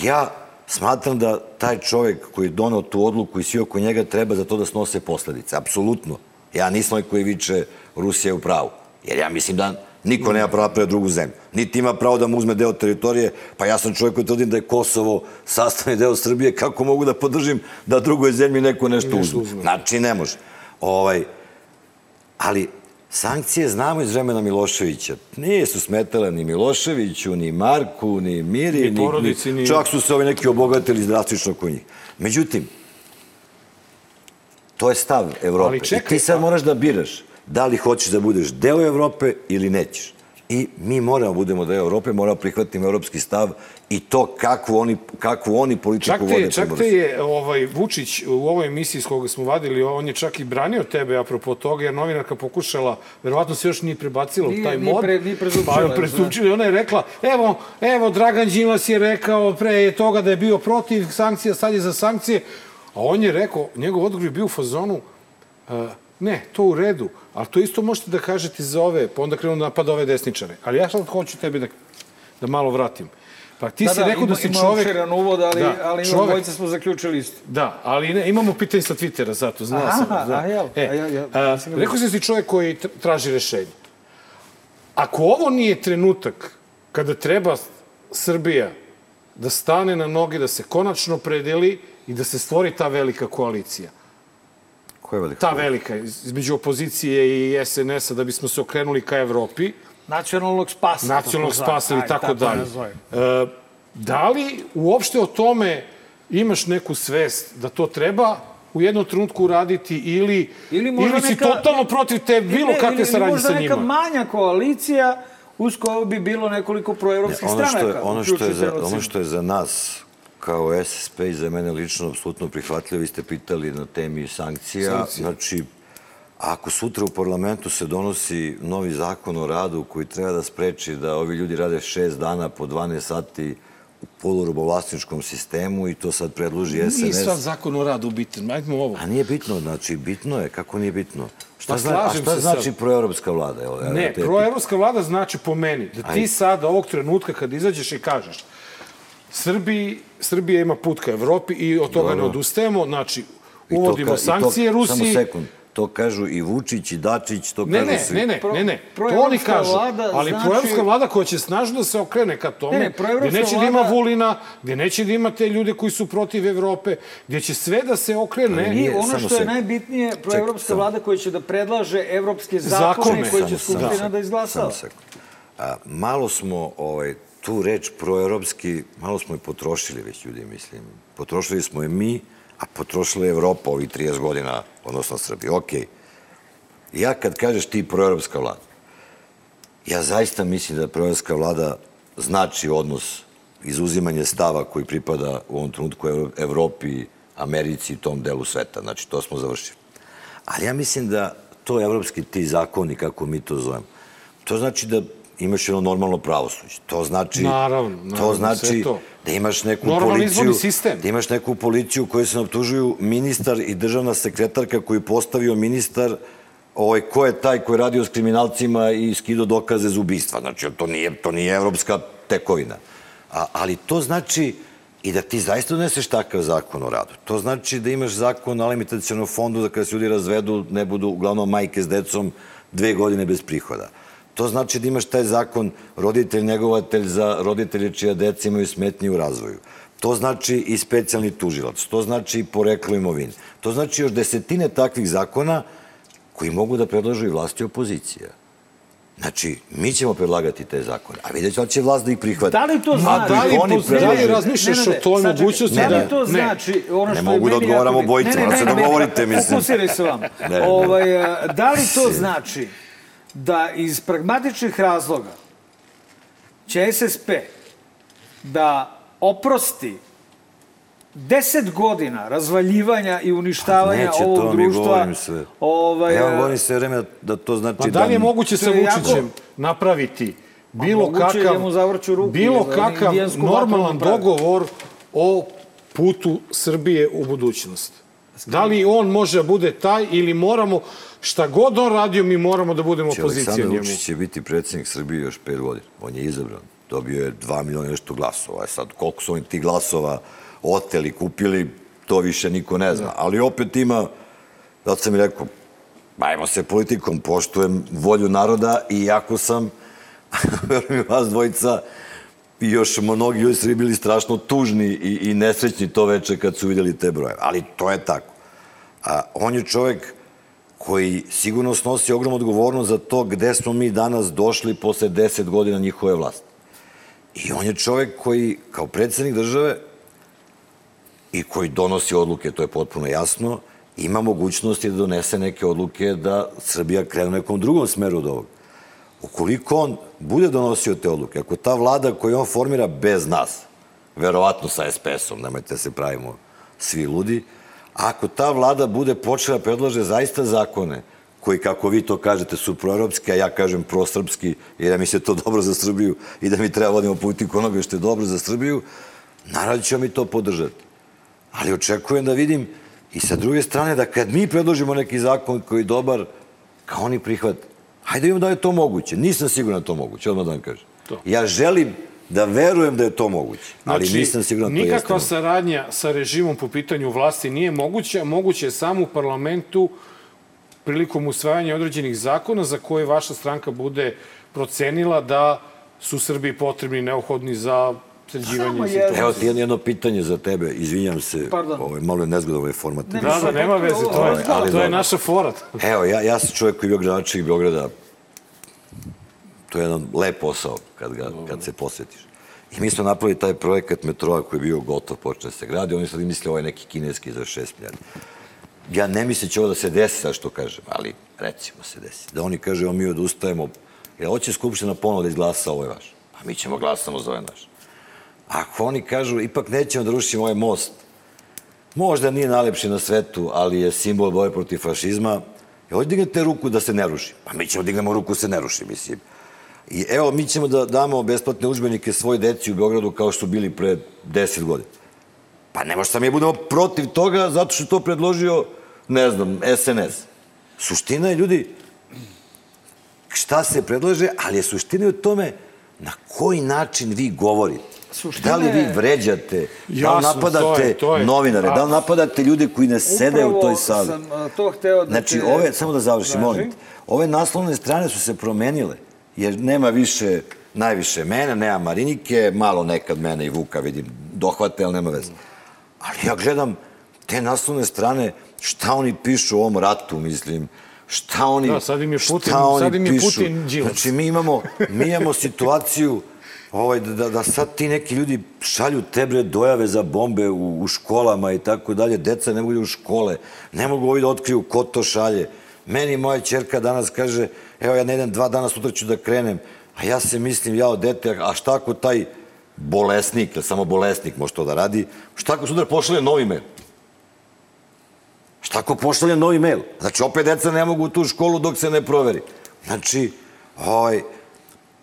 ja smatram da taj čovek koji je donao tu odluku i svi oko njega treba za to da snose posledice. Apsolutno. Ja nisam onaj koji viče Rusija je u pravu. Jer ja mislim da niko nema pravo da napravi drugu zemlju. Niti ima pravo da mu uzme deo teritorije, pa ja sam čovjek koji tvrdim da je Kosovo sastavni deo Srbije, kako mogu da podržim da drugoj zemlji neko nešto uzme? Znači, ne može. Ovaj, ali sankcije znamo iz vremena Miloševića. Nije su smetale ni Miloševiću, ni Marku, ni Miri, Ni porodici, ni- čak su se ovi neki obogatili drastično kod njih. Međutim, to je stav Evrope. Ali čekaj, I ti sad moraš da biraš da li hoćeš da budeš deo Evrope ili nećeš. I mi moramo budemo deo Evrope, moramo prihvatimo evropski stav i to kakvu oni, kakvu oni politiku Čak te, vode je- čak te je ovaj, Vučić u ovoj emisiji s koga smo vadili, on je čak i branio tebe apropo toga, jer novinarka pokušala, verovatno se još nije prebacilo u Nije- taj nije mod. pre- nije prezupčila, Pa, prezupčila i ona je rekla, evo, evo, Dragan Đilas je rekao pre toga da je bio protiv sankcija, sad je za sankcije. A on je rekao, njegov odgovor je bio u fazonu, Uh, ne, to u redu, ali to isto možete da kažete za ove, pa onda krenu da napada ove desničare. Ali ja sad hoću tebi da, da malo vratim. Pa ti Da, si da, rekao da ima- si ima čovek... opširan uvod, ali, Da, ali čovek- čovek... dvojica smo zaključili isto. Da, ali ne, imamo pitanje sa Twittera, zato, znao Aha, sam. Da. a jel, E, a ja- ja- a, ga rekao si da si čovjek koji tr- traži rešenje. Ako ovo nije trenutak kada treba Srbija da stane na noge, da se konačno predeli i da se stvori ta velika koalicija, Ko je veliko? ta velika, između opozicije i SNS-a, da bismo se okrenuli ka Evropi, Nacionalnog spasa. nacionalnog spasa ili Ajde, tako dalje. E, da li uopšte o tome imaš neku svest da to treba u jednom trenutku uraditi ili, Ili možda ili si neka- totalno protiv te bilo Ne, kakve ili- saradnje ili sa možda neka njima? manja koalicija uz koju bi bilo nekoliko proevropskih ono što stranaka. je, ono što je, za, ono što je za nas kao SSP i za mene lično apsolutno prihvatljivo, vi ste pitali na temi sankcija. Sankcije. Znači, ako sutra u parlamentu se donosi novi zakon o radu koji treba da spreči da ovi ljudi rade šest dana po 12 sati u polurobovlasničkom sistemu i to sad predloži Nije SNS. sad zakon o radu bitan, ajdemo ovo. A nije bitno, znači bitno je, kako nije bitno? Šta, Pa zna, a šta znači sad. proevropska vlada? Evo, Ne, te- proevropska vlada znači po meni da ti Ajde. sad ovog trenutka kad izađeš i kažeš Srbiji, Srbija ima put ka Evropi i od toga Dobro. ne odustajemo, znači to uvodimo ka- i to- sankcije Rusiji. Samo sekund. To kažu i Vučić i Dačić, to Ne, kažu ne, svi. ne, ne, Pro- ne, ne. To proevropska oni kažu. vlada ali znači- proevropska vlada koja će snažno da se okrene ka tome, Ne, ne, gde neće da ima vlada- Vulina, gde neće da ima te ljude koji su protiv Evrope, gde će sve da se okrene. Ali I nije- ono što je sekund. najbitnije, proevropska vlada koja će da predlaže evropske zakone, Zakone. koje će Skupština sekund, da izglasa. Samo sekund. A, malo smo ovaj, tu reč proevropski, malo smo je potrošili već ljudi, mislim. Potrošili smo je mi, a potrošila je Evropa ovih 30 godina, odnosno Srbija. Okej. Ja kad kažeš ti proevropska vlada, ja zaista mislim da proevropska vlada znači odnos izuzimanje stava koji pripada u ovom trenutku Evropi, Americi i tom delu sveta. Znači, to smo završili. Ali ja mislim da to evropski ti zakoni, kako mi to zovemo, to znači da imaš jedno normalno pravosuđe. To znači, Naravno, naravno, to znači to. da imaš neku Normalan policiju, sistem. da imaš neku policiju koju se optužuju ministar i državna sekretarka koju postavio ministar ovaj, ko je taj koji je radio s kriminalcima i skido dokaze za ubistva. Znači, to nije, to nije evropska tekovina. A, ali to znači i da ti zaista doneseš takav zakon o radu. To znači da imaš zakon o alimentacijonom fondu da kada se ljudi razvedu ne budu uglavnom majke s decom dve godine bez prihoda. To znači da imaš taj zakon roditelj, njegovatelj za roditelje čija deca imaju smetnje u razvoju. To znači i specijalni tužilac. To znači i poreklo imovine. To znači još desetine takvih zakona koji mogu da predložu i vlasti opozicija. Znači, mi ćemo predlagati te zakone, a vidjet ću da će vlast da ih prihvati. Da li to znači? da li, oni da li predlažu- razmišljaš Ne, ne, o toj mogućnosti? Da da- li to ne. znači, ono Ne što je mogu da odgovaramo obojica, Ne, ne, morate ne, da ne, govorite, ne, mislim. Fokusiraj se vam. ne. Ovaj, da li to znači da iz pragmatičnih razloga će SSP da oprosti 10 godina razvaljivanja i uništavanja Neće, to ovog društva. govorim sve. Ovaj, ja vam govorim sve vreme da to znači Pa da li je moguće sa je jako- Vučićem napraviti bilo moguće je kakav, da ruku bilo da kakav normalan dogovor o putu Srbije u budućnost? Da li on može da bude taj ili moramo, šta god on radio, mi moramo da budemo opozicija Aleksandar njemu? Vučić će biti predsjednik Srbije još pet godina. On je izabran. Dobio je 2 miliona nešto glasova. E sad, koliko su oni ti glasova oteli, kupili, to više niko ne zna. Ali opet ima, zato sam mi rekao, bavimo se politikom, poštujem volju naroda i jako sam, verujem vas dvojica, i još mnogi ljudi su bili strašno tužni i, i nesrećni to veče kad su vidjeli te broje. Ali to je tako. A, on je čovek koji sigurno snosi ogromnu odgovornost za to gde smo mi danas došli posle 10 godina njihove vlasti. I on je čovek koji, kao predsednik države, i koji donosi odluke, to je potpuno jasno, ima mogućnosti da donese neke odluke da Srbija krene u nekom drugom smeru od ovoga. Ukoliko on bude donosio te odluke, ako ta vlada koju on formira bez nas, verovatno sa SPS-om, nemojte da se pravimo svi ludi, ako ta vlada bude počela da predlaže zaista zakone koji, kako vi to kažete, su proevropski, a ja kažem prosrpski, jer ja mislim da je to dobro za Srbiju i da mi treba vodimo politiku onoga što je dobro za Srbiju, naravno ćemo mi to podržati. Ali očekujem da vidim i sa druge strane da kad mi predložimo neki zakon koji je dobar, kao oni prihvate. Hajde da vidimo da je to moguće. Nisam siguran da je to moguće, odmah da vam kažem. To. Ja želim da verujem da je to moguće, ali nisam siguran da to jeste. Znači, nikakva saradnja sa režimom po pitanju vlasti nije moguća. Moguće je samo u parlamentu prilikom usvajanja određenih zakona za koje vaša stranka bude procenila da su Srbiji potrebni, neophodni za sređivanje situacije. Evo ti jedno, jedno pitanje za tebe, izvinjam se, Pardon. ovaj, malo je nezgodan ovaj format. Ne, Da, da, nema veze, to je, Ali to je naša fora. Evo, ja, ja sam čovjek koji je bio gradonačelnik Beograda. To je jedan lep posao kad, ga, kad se posvetiš. I mi smo napravili taj projekat metroa koji je bio gotov, počne se gradi. Oni sad misle ovo je neki kineski za 6 milijardi. Ja ne mislim da će ovo da se desi, sad što kažem, ali recimo se desi. Da oni evo mi odustajemo, jer hoće Skupština ponovo da izglasa ovo je vaš. Pa mi ćemo glasamo za ovaj naš. Ako oni kažu, ipak nećemo da rušimo ovaj most, možda nije najlepši na svetu, ali je simbol boje protiv fašizma, i hoće dignete ruku da se ne ruši. Pa mi ćemo dignemo ruku da se ne ruši, mislim. I evo, mi ćemo da damo besplatne učbenike svoj deci u Beogradu kao što bili pre 10 godina. Pa ne možda mi budemo protiv toga zato što to predložio, ne znam, SNS. Suština je, ljudi, šta se predlaže, ali je suština u tome na koji način vi govorite. Suština da li vi vređate, da li Jasno, napadate to je- to je- novinare, da li napadate ljude koji ne sede u toj sali. sam a, to hteo da Znači, te- ove, samo da završim, molim te, ove naslovne strane su se promenile, jer nema više, najviše mene, nema Marinike, malo nekad mene i Vuka vidim, dohvate, ali nema veze. Ali ja gledam te naslovne strane, šta oni pišu o ovom ratu, mislim, šta oni, Da, sad im je Putin- šta oni sad im je pišu. Putin Đilas. Znači, mi imamo, mi imamo situaciju ovaj, da, da, da sad ti neki ljudi šalju tebre dojave za bombe u, u školama i tako dalje. Deca ne mogu u škole, ne mogu ovi da otkriju ko to šalje. Meni moja čerka danas kaže, evo ja ne idem dva dana, sutra ću da krenem, a ja se mislim, ja od dete, a šta ako taj bolesnik, jer samo bolesnik može to da radi, šta ako sutra pošalje novi mail? Šta ako pošalje novi mail? Znači, opet deca ne mogu u tu školu dok se ne proveri. Znači, ovaj,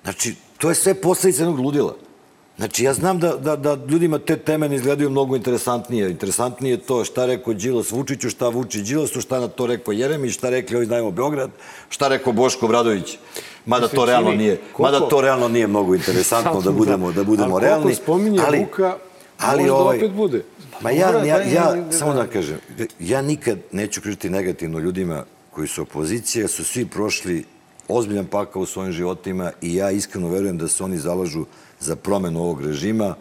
znači, to je sve posledica jednog ludila. Znači, ja znam da, da, da ljudima te teme ne izgledaju mnogo interesantnije. Interesantnije je to šta rekao Đilas Vučiću, šta Vučić Đilasu, šta na to rekao Jeremić, šta rekli ovi znajemo Beograd, šta rekao Boško Bradović. Mada to realno nije, mada to realno nije mnogo interesantno da budemo da budemo Ali realni. koliko spominje Vuka, možda ovaj, opet bude. Ma ja, ja, da ja, samo da kažem, ja nikad neću pričati negativno ljudima koji su opozicija, su svi prošli ozbiljan pakao u svojim životima i ja iskreno verujem da se oni zalažu za promenu ovog režima.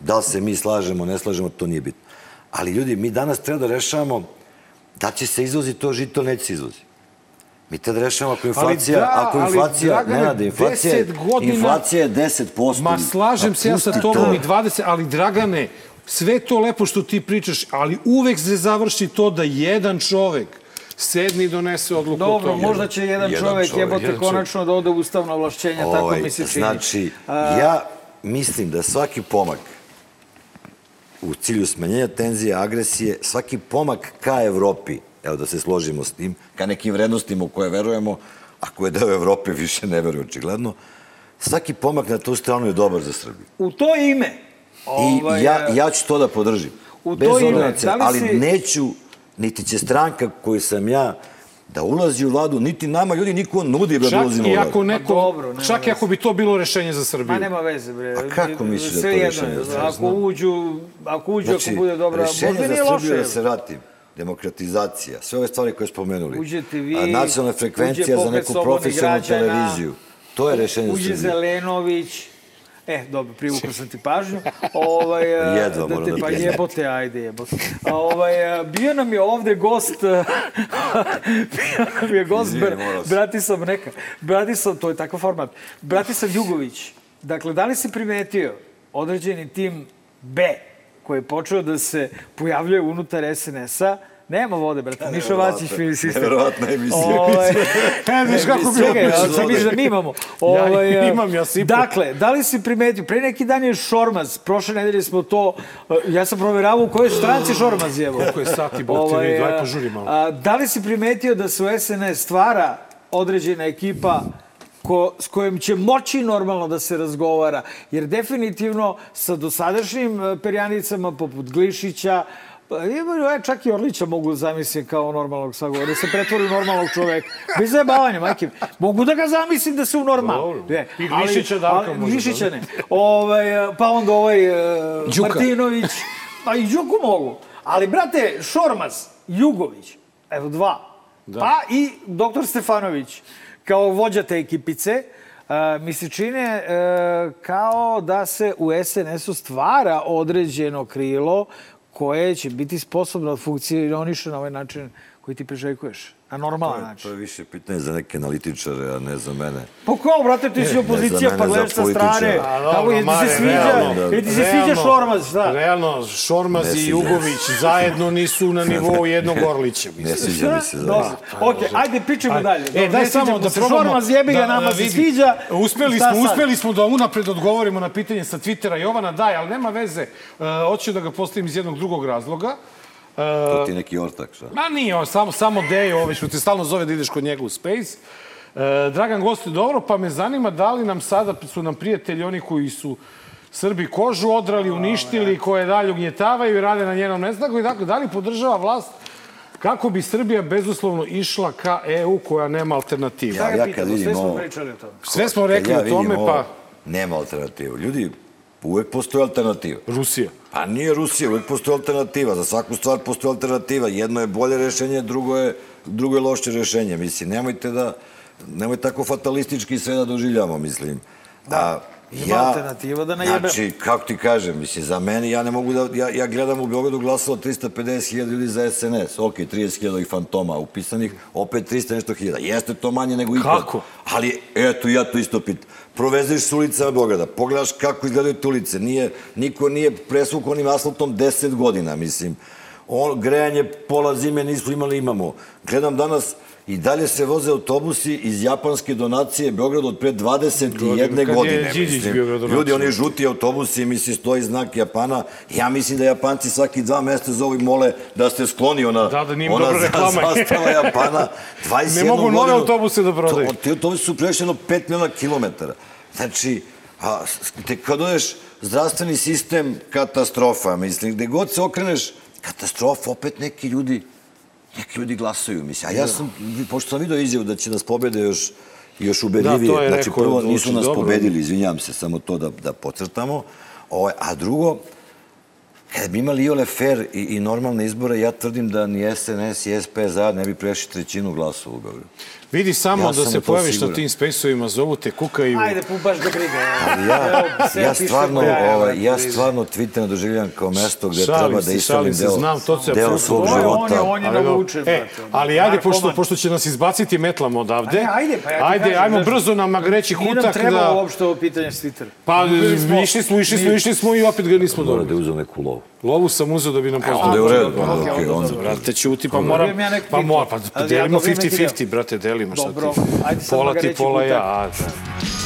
Da li se mi slažemo, ne slažemo, to nije bitno. Ali ljudi, mi danas treba da rešavamo da će se izvozi to žito, neće se izvozi. Mi treba da rešavamo ako inflacija, da, ako ali, inflacija, Dragane, Nenade, inflacija, je- 10 godina- inflacija je 10%. Ma slažem se ja sa tobom to. i 20, ali Dragane, sve to lepo što ti pričaš, ali uvek se završi to da jedan čovek sedni i donese odluku o Dobro, tome. možda će jedan, Jedan čovek, čovek, jebote jedan konačno da ode u ustavna ovlašćenja, tako mi se čini. Znači, A, ja mislim da svaki pomak u cilju smanjenja tenzije, agresije, svaki pomak ka Evropi, evo da se složimo s tim, ka nekim vrednostima u koje verujemo, a koje deo Evrope više ne veruje očigledno, svaki pomak na tu stranu je dobar za Srbiju. U to ime, I ovaj, ja, ja ću to da podržim. u Bez to ime, da li ali si- neću, niti će stranka koju sam ja, da ulazi u vladu, niti nama ljudi niko nudi da Čak ulazimo u i vladu. ako neko, Ma dobro, čak i ako bi to bilo rešenje za Srbiju. Ma nema veze, bre. A kako misliš da to rešenje je. za Srbiju? Ako uđu, ako uđu, ako bude dobra, rešenje za Srbiju loše. da se vratim. Demokratizacija, sve ove stvari koje spomenuli. Uđete vi, A, nacionalna uđe frekvencija za neku profesionalnu građana, televiziju. To je rešenje za Uđe Srbiju. Zelenović, E, dobro, privukao sam ti pažnju. Ovaj, a, Jedva da moram te, da pa jebote, ajde jebote. A, ovaj, a, bio nam je ovde gost, bio nam je gost, Izvini. Bratislav neka, Bratislav, to je takav format, Bratislav Jugović. Dakle, da li si primetio određeni tim B koji je počeo da se pojavljuje unutar SNS-a, Nema vode, brate. Miša Vacić, film sistem. Neverovatna emisija. Ovaj, Ne znaš kako bi Čekaj, ja sam misliš da mi imamo. Ja Ovaj, imam, ja sipu. Dakle, da li si primetio, pre neki dan je Šormaz, prošle nedelje smo to, ja sam proveravao u kojoj stranci Šormaz je. Koliko je sati, bote, vidi, daj požuri malo. a, Da li si primetio da se u SNS stvara određena ekipa ko, s kojom će moći normalno da se razgovara, jer definitivno sa dosadašnjim perjanicama poput Glišića, pa, ima, ja čak i Orlića mogu da zamislim kao normalnog sagovora, da se pretvori u normalnog čoveka. Bez zajebavanja, majke. Mogu da ga zamislim da se u normal. Dobro. Ne, I Glišića Darka može, Glišića ne. Ovaj, pa onda ovaj e, Đuka. Martinović. Pa i Đuku mogu. Ali, brate, Šormaz, Jugović, evo dva. Da. Pa i doktor Stefanović, kao vođa te ekipice, Uh, mi se čine uh, kao da se u SNS-u stvara određeno krilo koje će biti sposobno da funkcioniše na ovaj način koji ti priželjkuješ. Na normalan To način. je više pitanje za neke analitičare, a ne za mene. Pa kao, brate, ti si opozicija, pa gledaš sa strane. Kako dobro, je ti se sviđa, je ti se sviđa Šormaz, šta? Realno, Šormaz i Jugović zajedno nisu na nivou jednog Orlića. Ne sviđa mi se za Dobro, okej, ajde pričajmo dalje. E, daj samo da se probamo. Šormaz jebi ga, nama se vidi. sviđa. Uspeli smo, uspeli smo da unapred odgovorimo na pitanje sa Twittera Jovana Daj, ali nema veze. Uh, hoću da ga postavim iz jednog drugog razloga. To ti je neki ortak, šta? Ma nije, on samo, samo Dejo, ovaj što te stalno zove da ideš kod njega u Space. E, Dragan gosti dobro, pa me zanima da li nam sada su nam prijatelji oni koji su Srbi kožu odrali, uništili, koje dalje ugnjetavaju i rade na njenom neznaku i tako, da li podržava vlast kako bi Srbija bezuslovno išla ka EU koja nema alternativu? Ja, Ja, kad vidim sve smo ovo, pričali o tome. Sve smo rekli ja o tome, ovo, pa Nema alternativu. Ljudi, uvek postoji alternativa. Rusija. Pa nije Rusija, uvek postoji alternativa. Za svaku stvar postoji alternativa. Jedno je bolje rešenje, drugo je, drugo je loše rešenje. Mislim, nemojte da, nemoj tako fatalistički sve da doživljamo, mislim. Da. Ima alternativa da najebemo. Znači, kako ti kažem, mislim, za mene, ja ne mogu da, ja, ja gledam u Beogradu glasalo 350.000 ljudi za SNS, ok, 30.000 ih fantoma upisanih, opet 300 nešto hiljada. Jeste to manje nego ikad. Kako? Ali, eto, ja to isto pitam. Provezeš s ulicama Beograda, pogledaš kako izgledaju te ulice. Nije, niko nije presvuk onim asfaltom 10 godina, mislim. On, grejanje pola zime nismo imali, imamo. Gledam danas, i dalje se voze autobusi iz japanske donacije Beograd od pre 21 Godinu, kad je godine. Mislim. Ljudi, oni žuti autobusi, misli, stoji znak Japana. Ja mislim da Japanci svaki dva mesta zovu i mole da ste skloni ona, Da, da ona zastava Japana. 21 Ne mogu nove autobuse da prodaju. To, ti autobusi su prešli jedno 5 miliona kilometara. Znači, a, te kad odeš, zdravstveni sistem, katastrofa. Mislim, gde god se okreneš, katastrofa, opet neki ljudi, neki ljudi glasaju. Mislim, a ja sam, pošto sam vidio izjavu da će nas pobede još još ubedljivije. Da, znači, prvo nisu nas dobro. pobedili, izvinjam se, samo to da, da pocrtamo. Ovo, a drugo, Kada bi imali iole fair i, i normalne izbore, ja tvrdim da ni SNS i SP zajedno ne bi prešli trećinu glasova u Beogradu. Vidi samo Ja da se pojaviš na tim spejsovima, zovu te, kukaju. Ajde, baš da briga. Ja, ja piše stvarno, kraja, ovaj, ja stvarno Twitter doživljam kao mesto gde Šalim treba se, da se, deo, znam, to se deo svog života. On je, on je Ali, navučen, e, brate. ali ajde, pošto, pošto će nas izbaciti metlama odavde, A ne, ajde, pa ja ajde, ajmo brzo na magreći Nije nam kutak trebalo da... uopšte ovo pitanje s Twittera. Pa, išli smo, išli smo, išli smo i opet ga nismo Mora dobili. da je uzeo neku lovu. Lovu sam uzeo da bi nam Onda je u redu, onda onda onda. ćuti, pa moram, Dobijem ja neku pa pitu. mora, pa Ali ja delimo dobijem neki 50-50, deo. brate, delimo, šta Dobro, ti? ajde sad Pola ti, pola ja, da.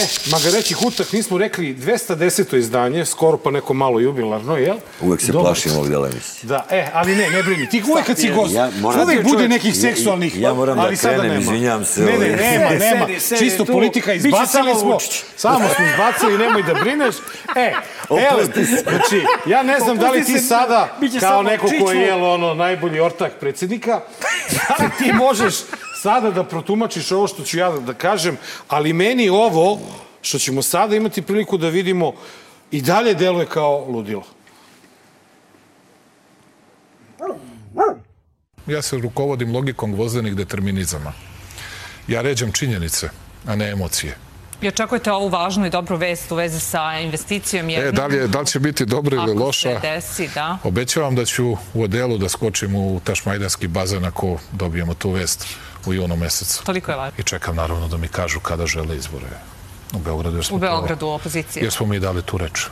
E, Magareći kutak, nismo rekli 210. izdanje, skoro pa neko malo jubilarno, jel? Uvek se plašim ovog dela emisije. Da, e, ali ne, ne brini. Ti uvek kad si gost, Ja moram- uvek bude Čovjek, nekih ja- seksualnih, ja moram da ali sada krenem, nema. izvinjavam se, Ne, ne, ovaj. nema, nema. Čisto tu. politika, izbacili smo, samo smo izbacili, nemoj da brineš. E, evo, znači, ja ne znam da li ti sada, kao neko ko je jel ono, najbolji ortak predsjednika, da li ti možeš sada da protumačiš ovo što ću ja da kažem, ali meni ovo, što ćemo sada imati priliku da vidimo, i dalje deluje kao ludilo. Ja se rukovodim logikom gvozdenih determinizama. Ja ređam činjenice, a ne emocije. I očekujete ovu važnu i dobru vest u vezi sa investicijom jednom. E, da li, je, da li će biti dobra ili Ako loša? se desi, da. Obećavam da ću u odelu da skočim u tašmajdanski bazen ako dobijemo tu vest u junu mesecu. Toliko je važno. I čekam naravno da mi kažu kada žele izbore u Beogradu. Jer smo U Beogradu opozicije. Jer smo mi dali tu reč.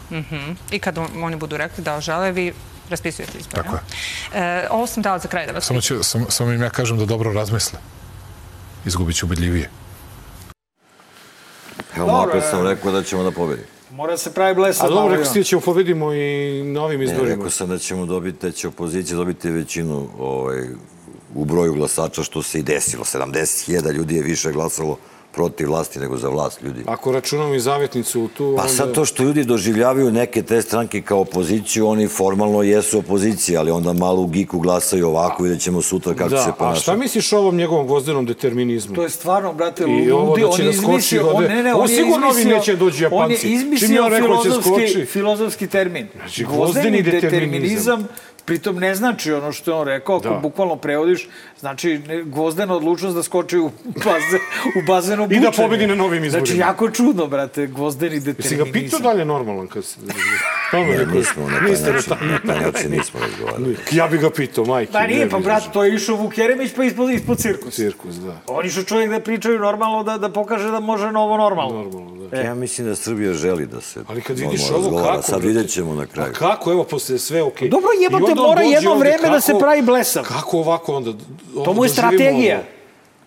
I kad oni budu rekli da žele, vi raspisujete izbore. Tako je. E, ovo sam dala za kraj da vas Samo, će, sam, samo im ja kažem da dobro razmisle. Izgubit ću ubedljivije. Evo, malo sam rekao da ćemo da pobedimo. Mora se pravi blesav. A dobro, rekao si da ćemo pobedimo i na ovim Ne, izborima. rekao sam da ćemo dobiti, da će opozicija dobiti većinu ovaj, u broju glasača, što se i desilo. 70.000 ljudi je više glasalo protiv vlasti nego za vlast ljudi. Ako računamo i zavetnicu tu... Pa sad to što ljudi doživljavaju neke te stranke kao opoziciju, oni formalno jesu opozicija, ali onda malo u giku glasaju ovako, vidjet ćemo sutra kako Da, se a ponaša. šta misliš o ovom njegovom gvozdenom determinizmu? To je stvarno, brate, I ovo ludi. da On će je da skoči izmislio, on, ne, ne, on je sigurno ovi izmislio, neće doći Japanci. On je Čim izmislio ja rekao filozofski, filozofski termin. Znači, Gvozdeni gvozdeni determinizam, pritom ne znači ono što je on rekao, ako Da. bukvalno prevodiš, znači gvozdena odlučnost da skoči u bazen, u bazen I da pobedi na novim izborima. Znači, jako čudno, brate, gvozdeni Jesi ga determinizam. pitao dalje normalan kad se... Tamo Ne, rekao, nismo na taj način, na na taj način nismo razgovarali. Ja bi ga pitao, majke. Pa nije, pa brate, to je išao Vuk Jeremić pa ispod, ispod cirkus. Cirkus, da. On išao čovjek da pričaju normalno, da, da pokaže da može novo normalno. Normalno, da. Ja mislim da Srbija želi da se Ali kad vidiš ovo, razgovara. kako, Sad vidjet ćemo na A kraju. kako, evo, posle sve okej. Dobro, jebote, onda on mora jedno vreme da se kako- pravi blesav. Kako ovako onda? To mu je strategija.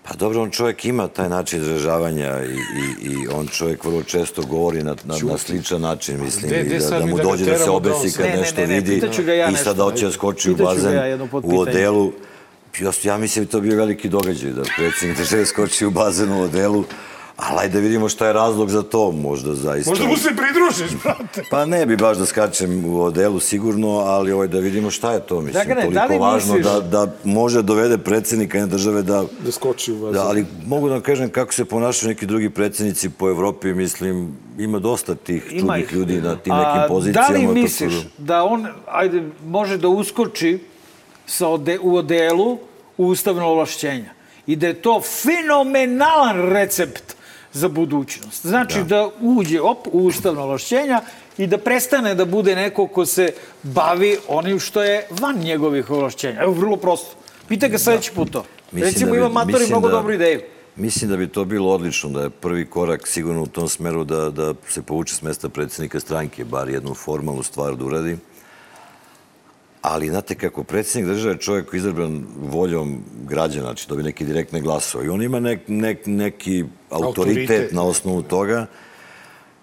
Pa dobro, on čovjek ima taj način izražavanja i, i, i on čovjek vrlo često govori na, na, na sličan način, mislim, i gde da, sad da mu da dođe da se da obesi kad Ne, ne, nešto ne, ne, vidi ja i sada hoće da skoči u bazen ja u odelu. Ja, ja mislim da to bio veliki događaj da predsjednik države skoči u bazen u odelu, ali ajde da vidimo šta je razlog za to, možda zaista. Možda mu se pridružiš, brate. Pa ne bi baš da skačem u odelu sigurno, ali ovaj, da vidimo šta je to, mislim, Dragane, toliko da li važno misliš- da, da može da dovede predsjednika jedne države da Da skoči u bazen. Da, ali mogu da vam kažem kako se ponašaju neki drugi predsjednici po Evropi, mislim, ima dosta tih Ima čudnih ih. ljudi na tim A, nekim pozicijama. Da li to misliš da on ajde, može da uskoči sa ode, u odelu u ustavno ovlašćenja i da je to fenomenalan recept za budućnost. Znači da, uđe op, u ustavno ovlašćenja i da prestane da bude neko ko se bavi onim što je van njegovih ovlašćenja. Evo, vrlo prosto. Pitaj ga sledeći put to. Mislim Recimo, da bi- ima Matori mnogo da- dobru ideju. Mislim da bi to bilo odlično, da je prvi korak sigurno u tom smeru da, da se povuče s mesta predsednika stranke, bar jednu formalnu stvar da uradi. Ali, znate, kako predsednik države je čovjek koji je izabran voljom građana, znači dobije neki direktne glasove i on ima nek, nek, neki autoritet, Autoritet. na osnovu toga.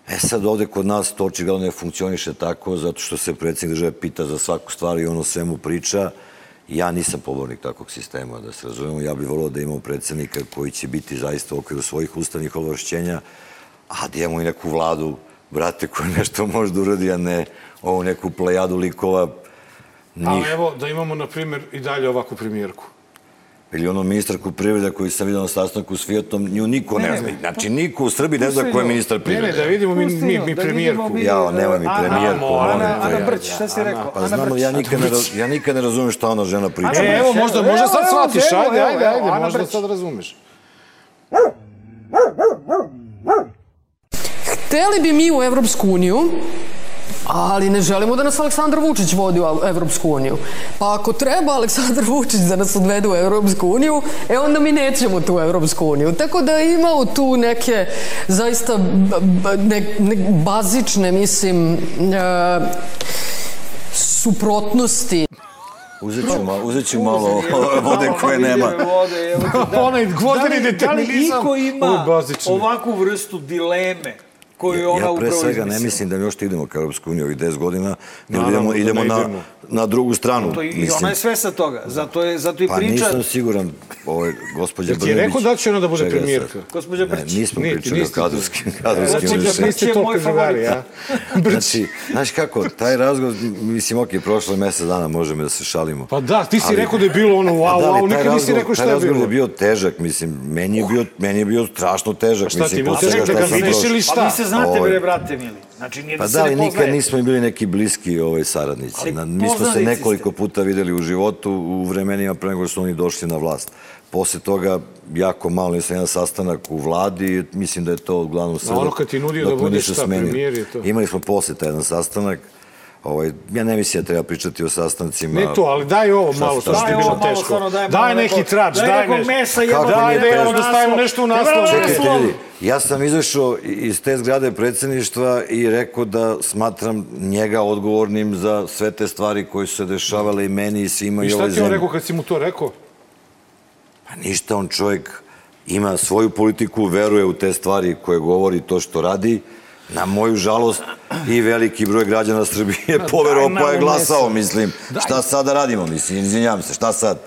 E sad ovde kod nas to očigledno ne funkcioniše tako zato što se predsednik države pita za svaku stvar i ono svemu priča. Ja nisam pobornik takvog sistema, da se razumemo. Ja bih volio da imamo predsednika koji će biti zaista u okviru svojih ustavnih ovlašćenja, a da imamo i neku vladu, brate, koja nešto može da uradi, a ne ovu neku plejadu likova Ali njih. evo, da imamo, na primjer, i dalje ovakvu premijerku. Ili ono ministarku privreda koju sam vidio na sastanku s Fiatom, nju niko ne, zna. Znači, niko u Srbiji ne zna ko je ministar Ne, privrede. ne, da vidimo mi, mi, nju, mi da premijerku. vidimo mi, Jao, nemoj mi premijerku, Ana- Ana. Ana Brć, šta si rekao? Pa znamo, ja nikad, ne, ja nikad ne razumem šta ona žena priča. E, evo, možda, možda sad shvatiš, ajde, ajde, ajde, možda sad razumeš. Hteli bi mi u Evropsku uniju, ali ne želimo da nas Aleksandar Vučić vodi u Evropsku uniju. Pa ako treba Aleksandar Vučić da nas odvede u Evropsku uniju, e onda mi nećemo tu Evropsku uniju. Tako da imao tu neke zaista ne, ne, bazične, mislim, e, suprotnosti. Uzet ću, malo, uzet ću malo vode koje nema. Ti, da. Onaj vodeni da li, da li determinizam, iko ima ovakvu vrstu dileme koju ona Ja pre upravo svega ne mislim da mi još idemo ka Europskoj uniji ovih 10 godina, Naravno idemo, da idemo ne na, idemo. na drugu stranu. To i, ona je svesa toga. Zato, je, zato i Pa priča... nisam siguran, ovaj, gospođa Jel ti je rekao da će ona da bude premijerka? Gospođa Ne, Brć. nismo pričali o kadrovskim, kadrovskim rešenjima. Brć Niste je moj favorit. a? Znači, znaš kako, taj razgovor, mislim, ok, prošlo je mesec dana, možemo da se šalimo. Pa da, ti si Ali- rekao da je bilo ono wow, da wow, taj nikad nisi razgovor- rekao šta Taj je razgovor bilo. je bio težak, mislim, meni je bio, meni je bio strašno težak. Šta ti bilo težak da ga vidiš ili Pa šta? vi se znate, Ovaj. bre, brate mili. Znači, nije da, Pa da, ne ali nikad nismo bili neki bliski ovaj, saradnici. Ali Na, mi smo se nekoliko ste. puta videli u životu u vremenima pre nego što su oni došli na vlast. Posle toga, jako malo nisam jedan sastanak u vladi, mislim da je to uglavnom sve... ono kad ti nudio da budeš šta, premijer je to? Imali smo posle taj jedan sastanak. Ovaj, ja ne mislim da treba pričati o sastancima. Ne to, ali daj ovo Šta malo što je Daj bilo teško. stvarno, daj Daj neki trač, daj daj nekog nešto. mesa, nije Daj, teško? evo da stavimo nešto u naslov. Čekajte, ljudi, ja sam izašao iz te zgrade predsjedništva i rekao da smatram njega odgovornim za sve te stvari koje su se dešavale i meni i svima I i šta ovoj ti on zemlji. rekao kad si mu to rekao? Pa ništa, on čovjek ima svoju politiku, veruje u te stvari koje govori, to što radi. Na moju žalost i veliki broj građana Srbije je poverovao pa je glasao, mislim. Šta sad da radimo, mislim, izvinjam se, šta sad?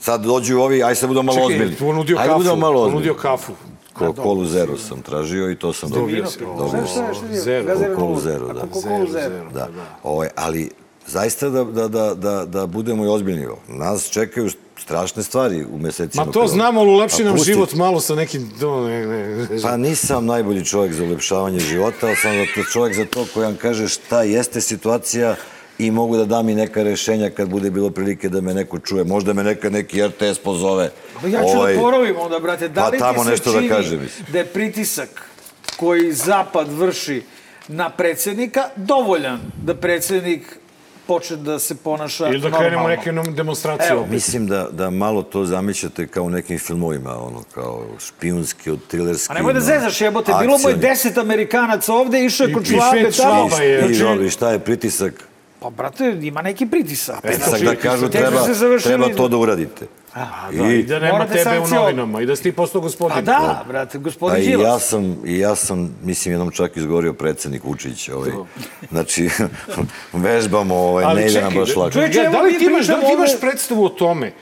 Sad dođu ovi, aj sad budemo malo ozbiljni. Čekaj, ponudio Ajde kafu. budemo malo Ponudio ozbiljni. kafu. Ko, kolu zero sam tražio i to sam dobio. Dobio Šta, sam. šta, šta? Zero. Vodu. zero, da. Coca-Cola zero. Da. Ovaj, ali zaista da, da, da, da, da budemo i ozbiljni. Nas čekaju strašne stvari u mesecima. Ma to koji- znamo, ali ulepši nam pusti. život malo sa nekim... To, ne, ne, ne, Pa nisam najbolji čovjek za ulepšavanje života, ali sam zato čovjek za to koji vam kaže šta jeste situacija i mogu da dam i neka rešenja kad bude bilo prilike da me neko čuje. Možda me nekad neki RTS pozove. Pa ja ću Ovaj, da porovim onda, brate. Da pa li tamo ti se nešto da čini kaže, mislim. da je pritisak koji Zapad vrši na predsjednika dovoljan da predsjednik počne da se ponaša Ili da normalno? krenemo neke demonstracije Evo, opet. Mislim da, da malo to zamišljate kao u nekim filmovima, ono, kao špijunski, od trilerski. A nemoj da zezaš jebote, bilo mu je deset Amerikanaca ovde, išao je I- kod i Švabe švec tamo. Švaba je. I Znači, dobro, i šta je pritisak? Pa, brate, ima neki pritisak. Pritisak da kažu treba, treba to da uradite. Da, I da nema tebe u novinama i da si ti postao gospodin. Pa da, brate, A gospodin i ja Đilas. sam, i ja sam, mislim, jednom čak izgovorio predsednik Vučić. Ovaj. Znači, vežbamo, ovaj, ne ide nam baš lako. čovječe, Ja, da li ti imaš, da li imaš predstavu o tome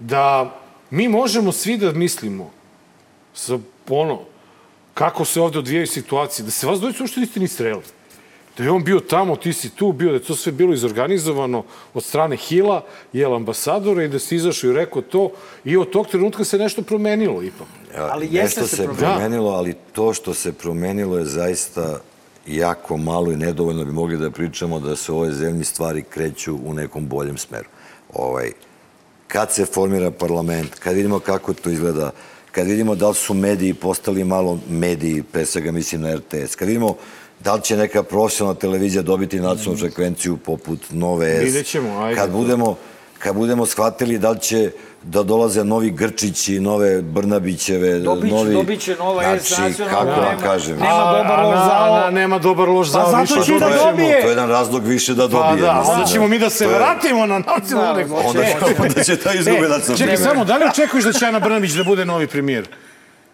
da mi možemo svi da mislimo sa ono, kako se ovde odvijaju situacije, da se vas dvojica uopšte niste ni streli. Da je on bio tamo, ti si tu bio, da je to sve bilo izorganizovano od strane Hila, jel ambasadora i da si izašao i rekao to i od tog trenutka se nešto promenilo ipak. Ali jeste Nešto se se promenilo. promenilo, ali to što se promenilo je zaista jako malo i nedovoljno bi mogli da pričamo da se u ovoj zemlji stvari kreću u nekom boljem smeru. Ovaj, kad se formira parlament, kad vidimo kako to izgleda, kad vidimo da li su mediji postali malo mediji, pre svega mislim na RTS, kad vidimo da li će neka profesionalna televizija dobiti nacionalnu frekvenciju poput Nove S, Vidjet ćemo, ajde. kad budemo kad budemo shvatili da li će da dolaze novi Grčići, nove Brnabićeve, Dobiće, novi... dobiće nova S znači, nacionalna, kako vam nema- kažem? nema A- dobar a lož na- zao. na- nema dobar lož zao. zato više će od da dobije. To je jedan razlog više da Pa dobije. da, mislim. onda ćemo mi da se vratimo na nacionalne Da, Onda, onda će ta izgube da se... Čekaj, samo, da li očekuješ da će Ana Brnabić da bude novi premijer?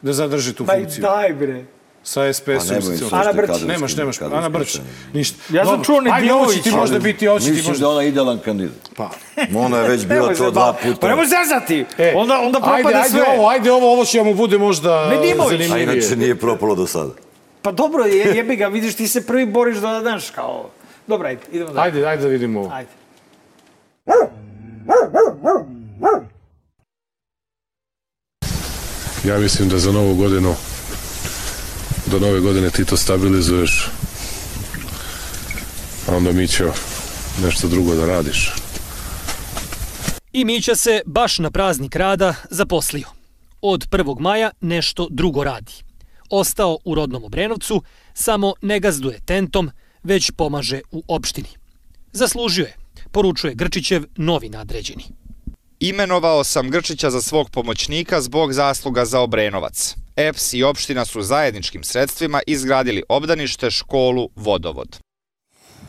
Da zadrži tu i funkciju? daj bre. Sa Pa SPS-om. što Ana Brč. Nemaš, nemaš. Ana Brč. Ništa. Ja sam čuo Ajde, ovo će ti možda biti, ovo će ti Mislim možda... da ona idealan kandidat. Pa. Ona je već bila to dva puta. Pa nemoj zezati. E, onda, onda ajde, propade ajde sve. ovo, ajde ovo, ovo će mu bude možda Nedimović. A zanimljivije. inače nije propalo do sada. Pa dobro, je, jebi ga, vidiš, ti se prvi boriš da daš kao... Dobro, ajde, idemo dalje. Ajde, ajde da vidimo ovo. Ajde. Ja mislim da za novu godinu do nove godine ti to stabilizuješ a onda mi će nešto drugo da radiš. I Mića se baš na praznik rada zaposlio. Od 1. maja nešto drugo radi. Ostao u rodnom Obrenovcu, samo ne gazduje tentom, već pomaže u opštini. Zaslužio je, poručuje Grčićev novi nadređeni. Imenovao sam Grčića za svog pomoćnika zbog zasluga za Obrenovac. EPS i opština su zajedničkim sredstvima izgradili obdanište, školu, vodovod.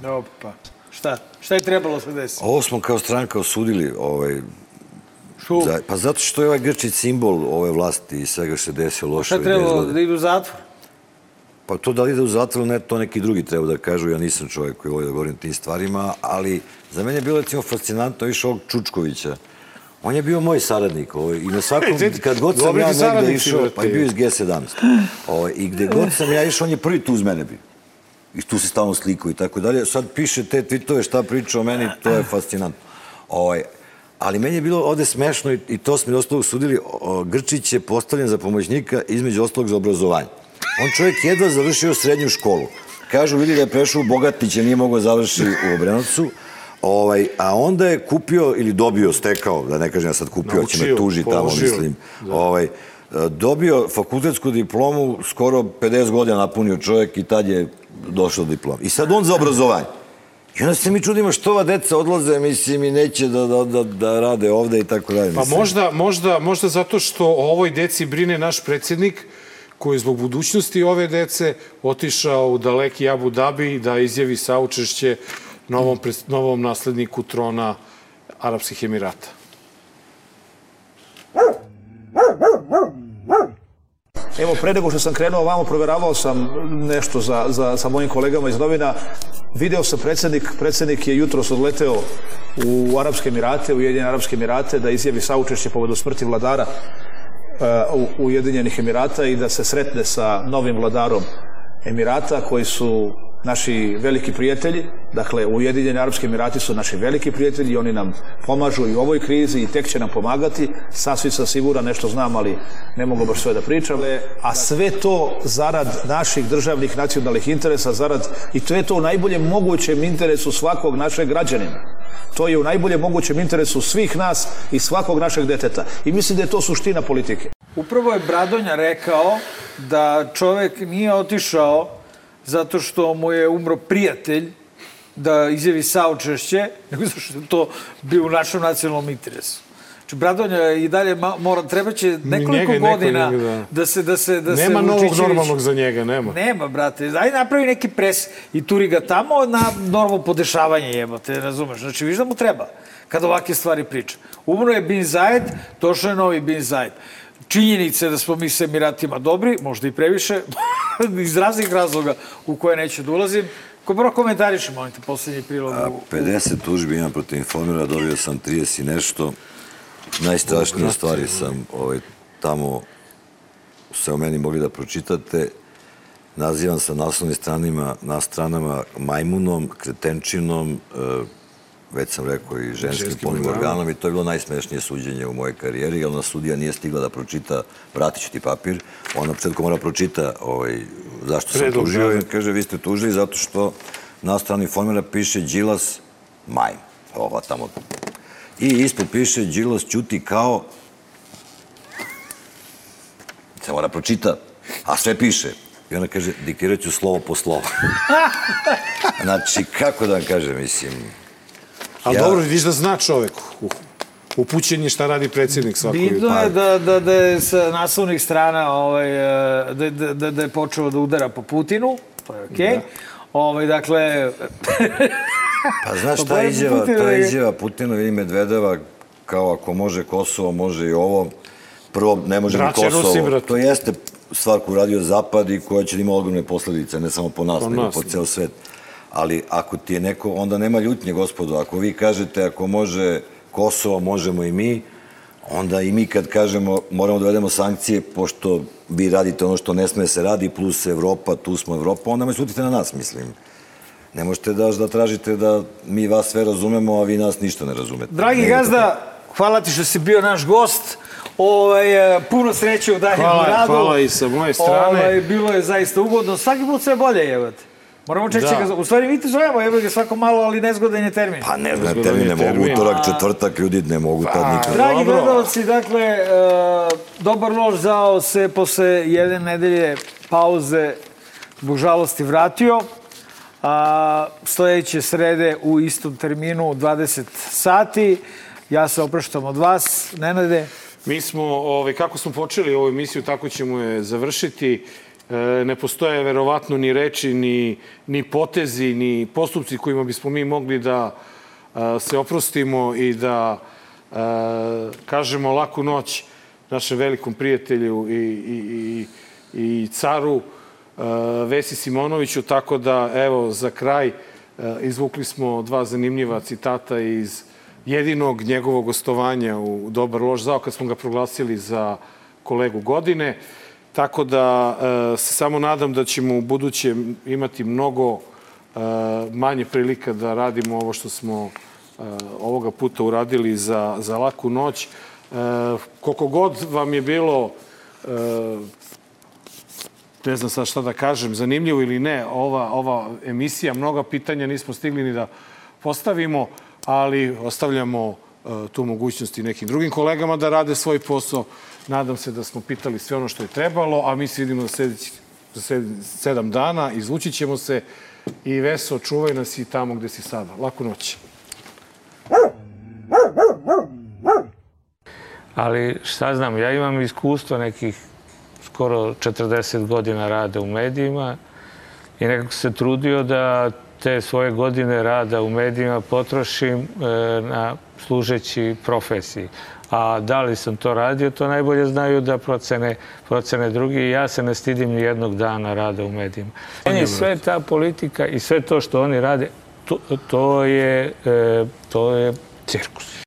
Opa. Šta? Šta je trebalo se desiti? Ovo smo kao stranka osudili, ovaj, Što? za, pa zato što je ovaj Grčić simbol ove vlasti i svega što se desilo loše. Šta je ovih 10 trebalo? Da idu u zatvor? Pa to da li ide u zatvor, ne, to neki drugi treba da kažu, ja nisam čovjek koji voli da govorim o tim stvarima, ali za mene je bilo recimo fascinantno više ovog Čučkovića. On je bio moj saradnik ovaj, i na svakom, kad god sam ja negde išao, pa je bio iz G17, ovaj, i gde god sam ja išao, on je prvi tu uz mene bio. I tu se stalno slikao i tako dalje. Sad piše te tweetove šta priča o meni, to je fascinantno. Ovaj, ali meni je bilo ovde smešno i, i to smo mi ostalog sudili. O, Grčić je postavljen za pomoćnika između ostalog za obrazovanje. On čovjek jedva završio srednju školu. Kažu, vidi da je prešao u Bogatiće, nije mogao završi u Obrenovcu. Ovaj, a onda je kupio ili dobio, stekao, da ne kažem ja sad kupio, će me Naučio, tuži tamo, mislim. Ovaj, dobio fakultetsku diplomu, skoro 50 godina napunio čovjek i tad je došao do diploma. I sad on za obrazovanje. I onda se mi čudimo što ova deca odlaze, mislim, i neće da, da, da, da rade ovde i tako dalje. Pa možda, možda, možda zato što o ovoj deci brine naš predsjednik, koji je zbog budućnosti ove dece otišao u daleki Abu Dhabi da izjavi saučešće novom, novom nasledniku trona Arapskih Emirata. Evo, pre nego što sam krenuo vamo, proveravao sam nešto za, za, sa mojim kolegama iz novina. Video sam predsednik, predsednik je jutros odleteo u Arapske Emirate, u Ujedinjene Arapske Emirate, da izjavi saučešće povodom smrti vladara uh, Ujedinjenih Emirata i da se sretne sa novim vladarom Emirata, koji su naši veliki prijatelji. Dakle, Ujedinjeni Arapski Emirati su naši veliki prijatelji i oni nam pomažu i u ovoj krizi i tek će nam pomagati. Sasvim sam siguran, nešto znam, ali ne mogu baš sve da pričam. A sve to zarad naših državnih nacionalnih interesa, zarad, i to je to u najboljem mogućem interesu svakog našeg građanina. To je u najboljem mogućem interesu svih nas i svakog našeg deteta. I mislim da je to suština politike. Upravo je Bradonja rekao da čovek nije otišao zato što mu je umro prijatelj da izjavi saučešće, nego zato što je to bio u našem nacionalnom interesu. Znači, Bradonja i dalje mora, treba će nekoliko njega, neko godina njega, da. da se, da se, da se Nema novog Vučićević- normalnog za njega, nema. Nema, brate. Ajde napravi neki pres i turi ga tamo na normalno podešavanje jebote, razumeš? Znači, viš da mu treba kad ovakve stvari priča. Umro je Bin Zajed, došao je novi Bin Zajed. Činjenica je da smo mi sa Emiratima dobri, možda i previše, iz raznih razloga u koje neću da ulazim. Ko prvo komentariše, molim te, poslednji prilog. u- 50 tužbi imam protiv informera, dobio sam 30 i nešto. Najstrašnije stvari sam ovaj, tamo se o meni mogli da pročitate. Nazivam sa naslovnim stranima, na stranama majmunom, kretenčinom, e, već sam rekao i ženskim Ženskim polnim organom. i to je bilo najsmešnije suđenje u mojoj karijeri, jer ona sudija nije stigla da pročita, vratit ću ti papir, ona na početku mora pročita ovaj, zašto sam tužio da. i kaže vi ste tužili zato što na strani informera piše Đilas majm. Ova tamo. I ispod piše Đilas ćuti kao se mora pročita, a sve piše. I ona kaže, diktirat ću slovo po slovo. znači, kako da vam kažem, mislim... Ali Ja- dobro, vidiš da zna čovek. Uh, upućen je šta radi predsjednik svakog Bitno je da, da, da je sa naslovnih strana ovaj, e, da, da, da, da je počeo da udara po Putinu, to je okej. Okay. Da. Ovaj, dakle... pa znaš, ta izjava, ta izjava Putina i Medvedeva, kao ako može Kosovo, može i ovo. Prvo, ne može ni Kosovo. Rusi, to jeste stvar koju radio Zapad i koja će da ima ogromne posledice, ne samo po nas, po nego nas, po ceo svet. Ali ako ti je neko, onda nema ljutnje, gospodo. Ako vi kažete, ako može Kosovo, možemo i mi, onda i mi kad kažemo moramo da vedemo sankcije, pošto vi radite ono što ne sme se radi, plus Evropa, tu smo Evropa, onda me sutite na nas, mislim. Ne možete da, da tražite da mi vas sve razumemo, a vi nas ništa ne razumete. Dragi ne gazda, hvala ti što si bio naš gost. Ovaj, e, puno sreće u daljem hvala, radu. Hvala i sa moje strane. Ovaj, bilo je zaista ugodno. Svaki put sve bolje, jevate. Moramo čeći da. ga, u stvari mi te zovemo, evo ga svako malo, ali nezgodan je termin. Pa nezgodan termin, ne mogu utorak, četvrtak, ljudi ne mogu pa, tad nikad. Dragi gledalci, dakle, uh, dobar lož zao se posle jedne nedelje pauze zbog žalosti vratio. A, sledeće srede u istom terminu u 20 sati. Ja se opraštam od vas. Nenade? Mi smo, ovaj, kako smo počeli ovu emisiju, tako ćemo je završiti. E, ne postoje verovatno ni reči, ni, ni potezi, ni postupci kojima bismo mi mogli da a, se oprostimo i da a, kažemo laku noć našem velikom prijatelju i, i, i, i caru Vesi Simonoviću, tako da evo za kraj izvukli smo dva zanimljiva citata iz jedinog njegovog gostovanja u Dobar lož zao kad smo ga proglasili za kolegu godine. Tako da e, se samo nadam da ćemo u buduće imati mnogo e, manje prilika da radimo ovo što smo e, ovoga puta uradili za, za laku noć. Koliko god vam je bilo ne znam sad šta da kažem, zanimljivo ili ne, ova, ova emisija, mnoga pitanja nismo stigli ni da postavimo, ali ostavljamo tu mogućnost i nekim drugim kolegama da rade svoj posao. Nadam se da smo pitali sve ono što je trebalo, a mi se vidimo za, sledeći, za sedam dana. Izvući ćemo se i Veso, čuvaj nas i tamo gde si sada. Laku noć. Ali šta znam, ja imam iskustvo nekih skoro 40 godina rada u medijima i nekako se trudio da te svoje godine rada u medijima potrošim e, na služeći profesiji. A da li sam to radio, to najbolje znaju da procene, procene drugi. Ja se ne stidim ni jednog dana rada u medijima. Meni sve ta politika i sve to što oni rade, to, to, je, e, to je cirkus.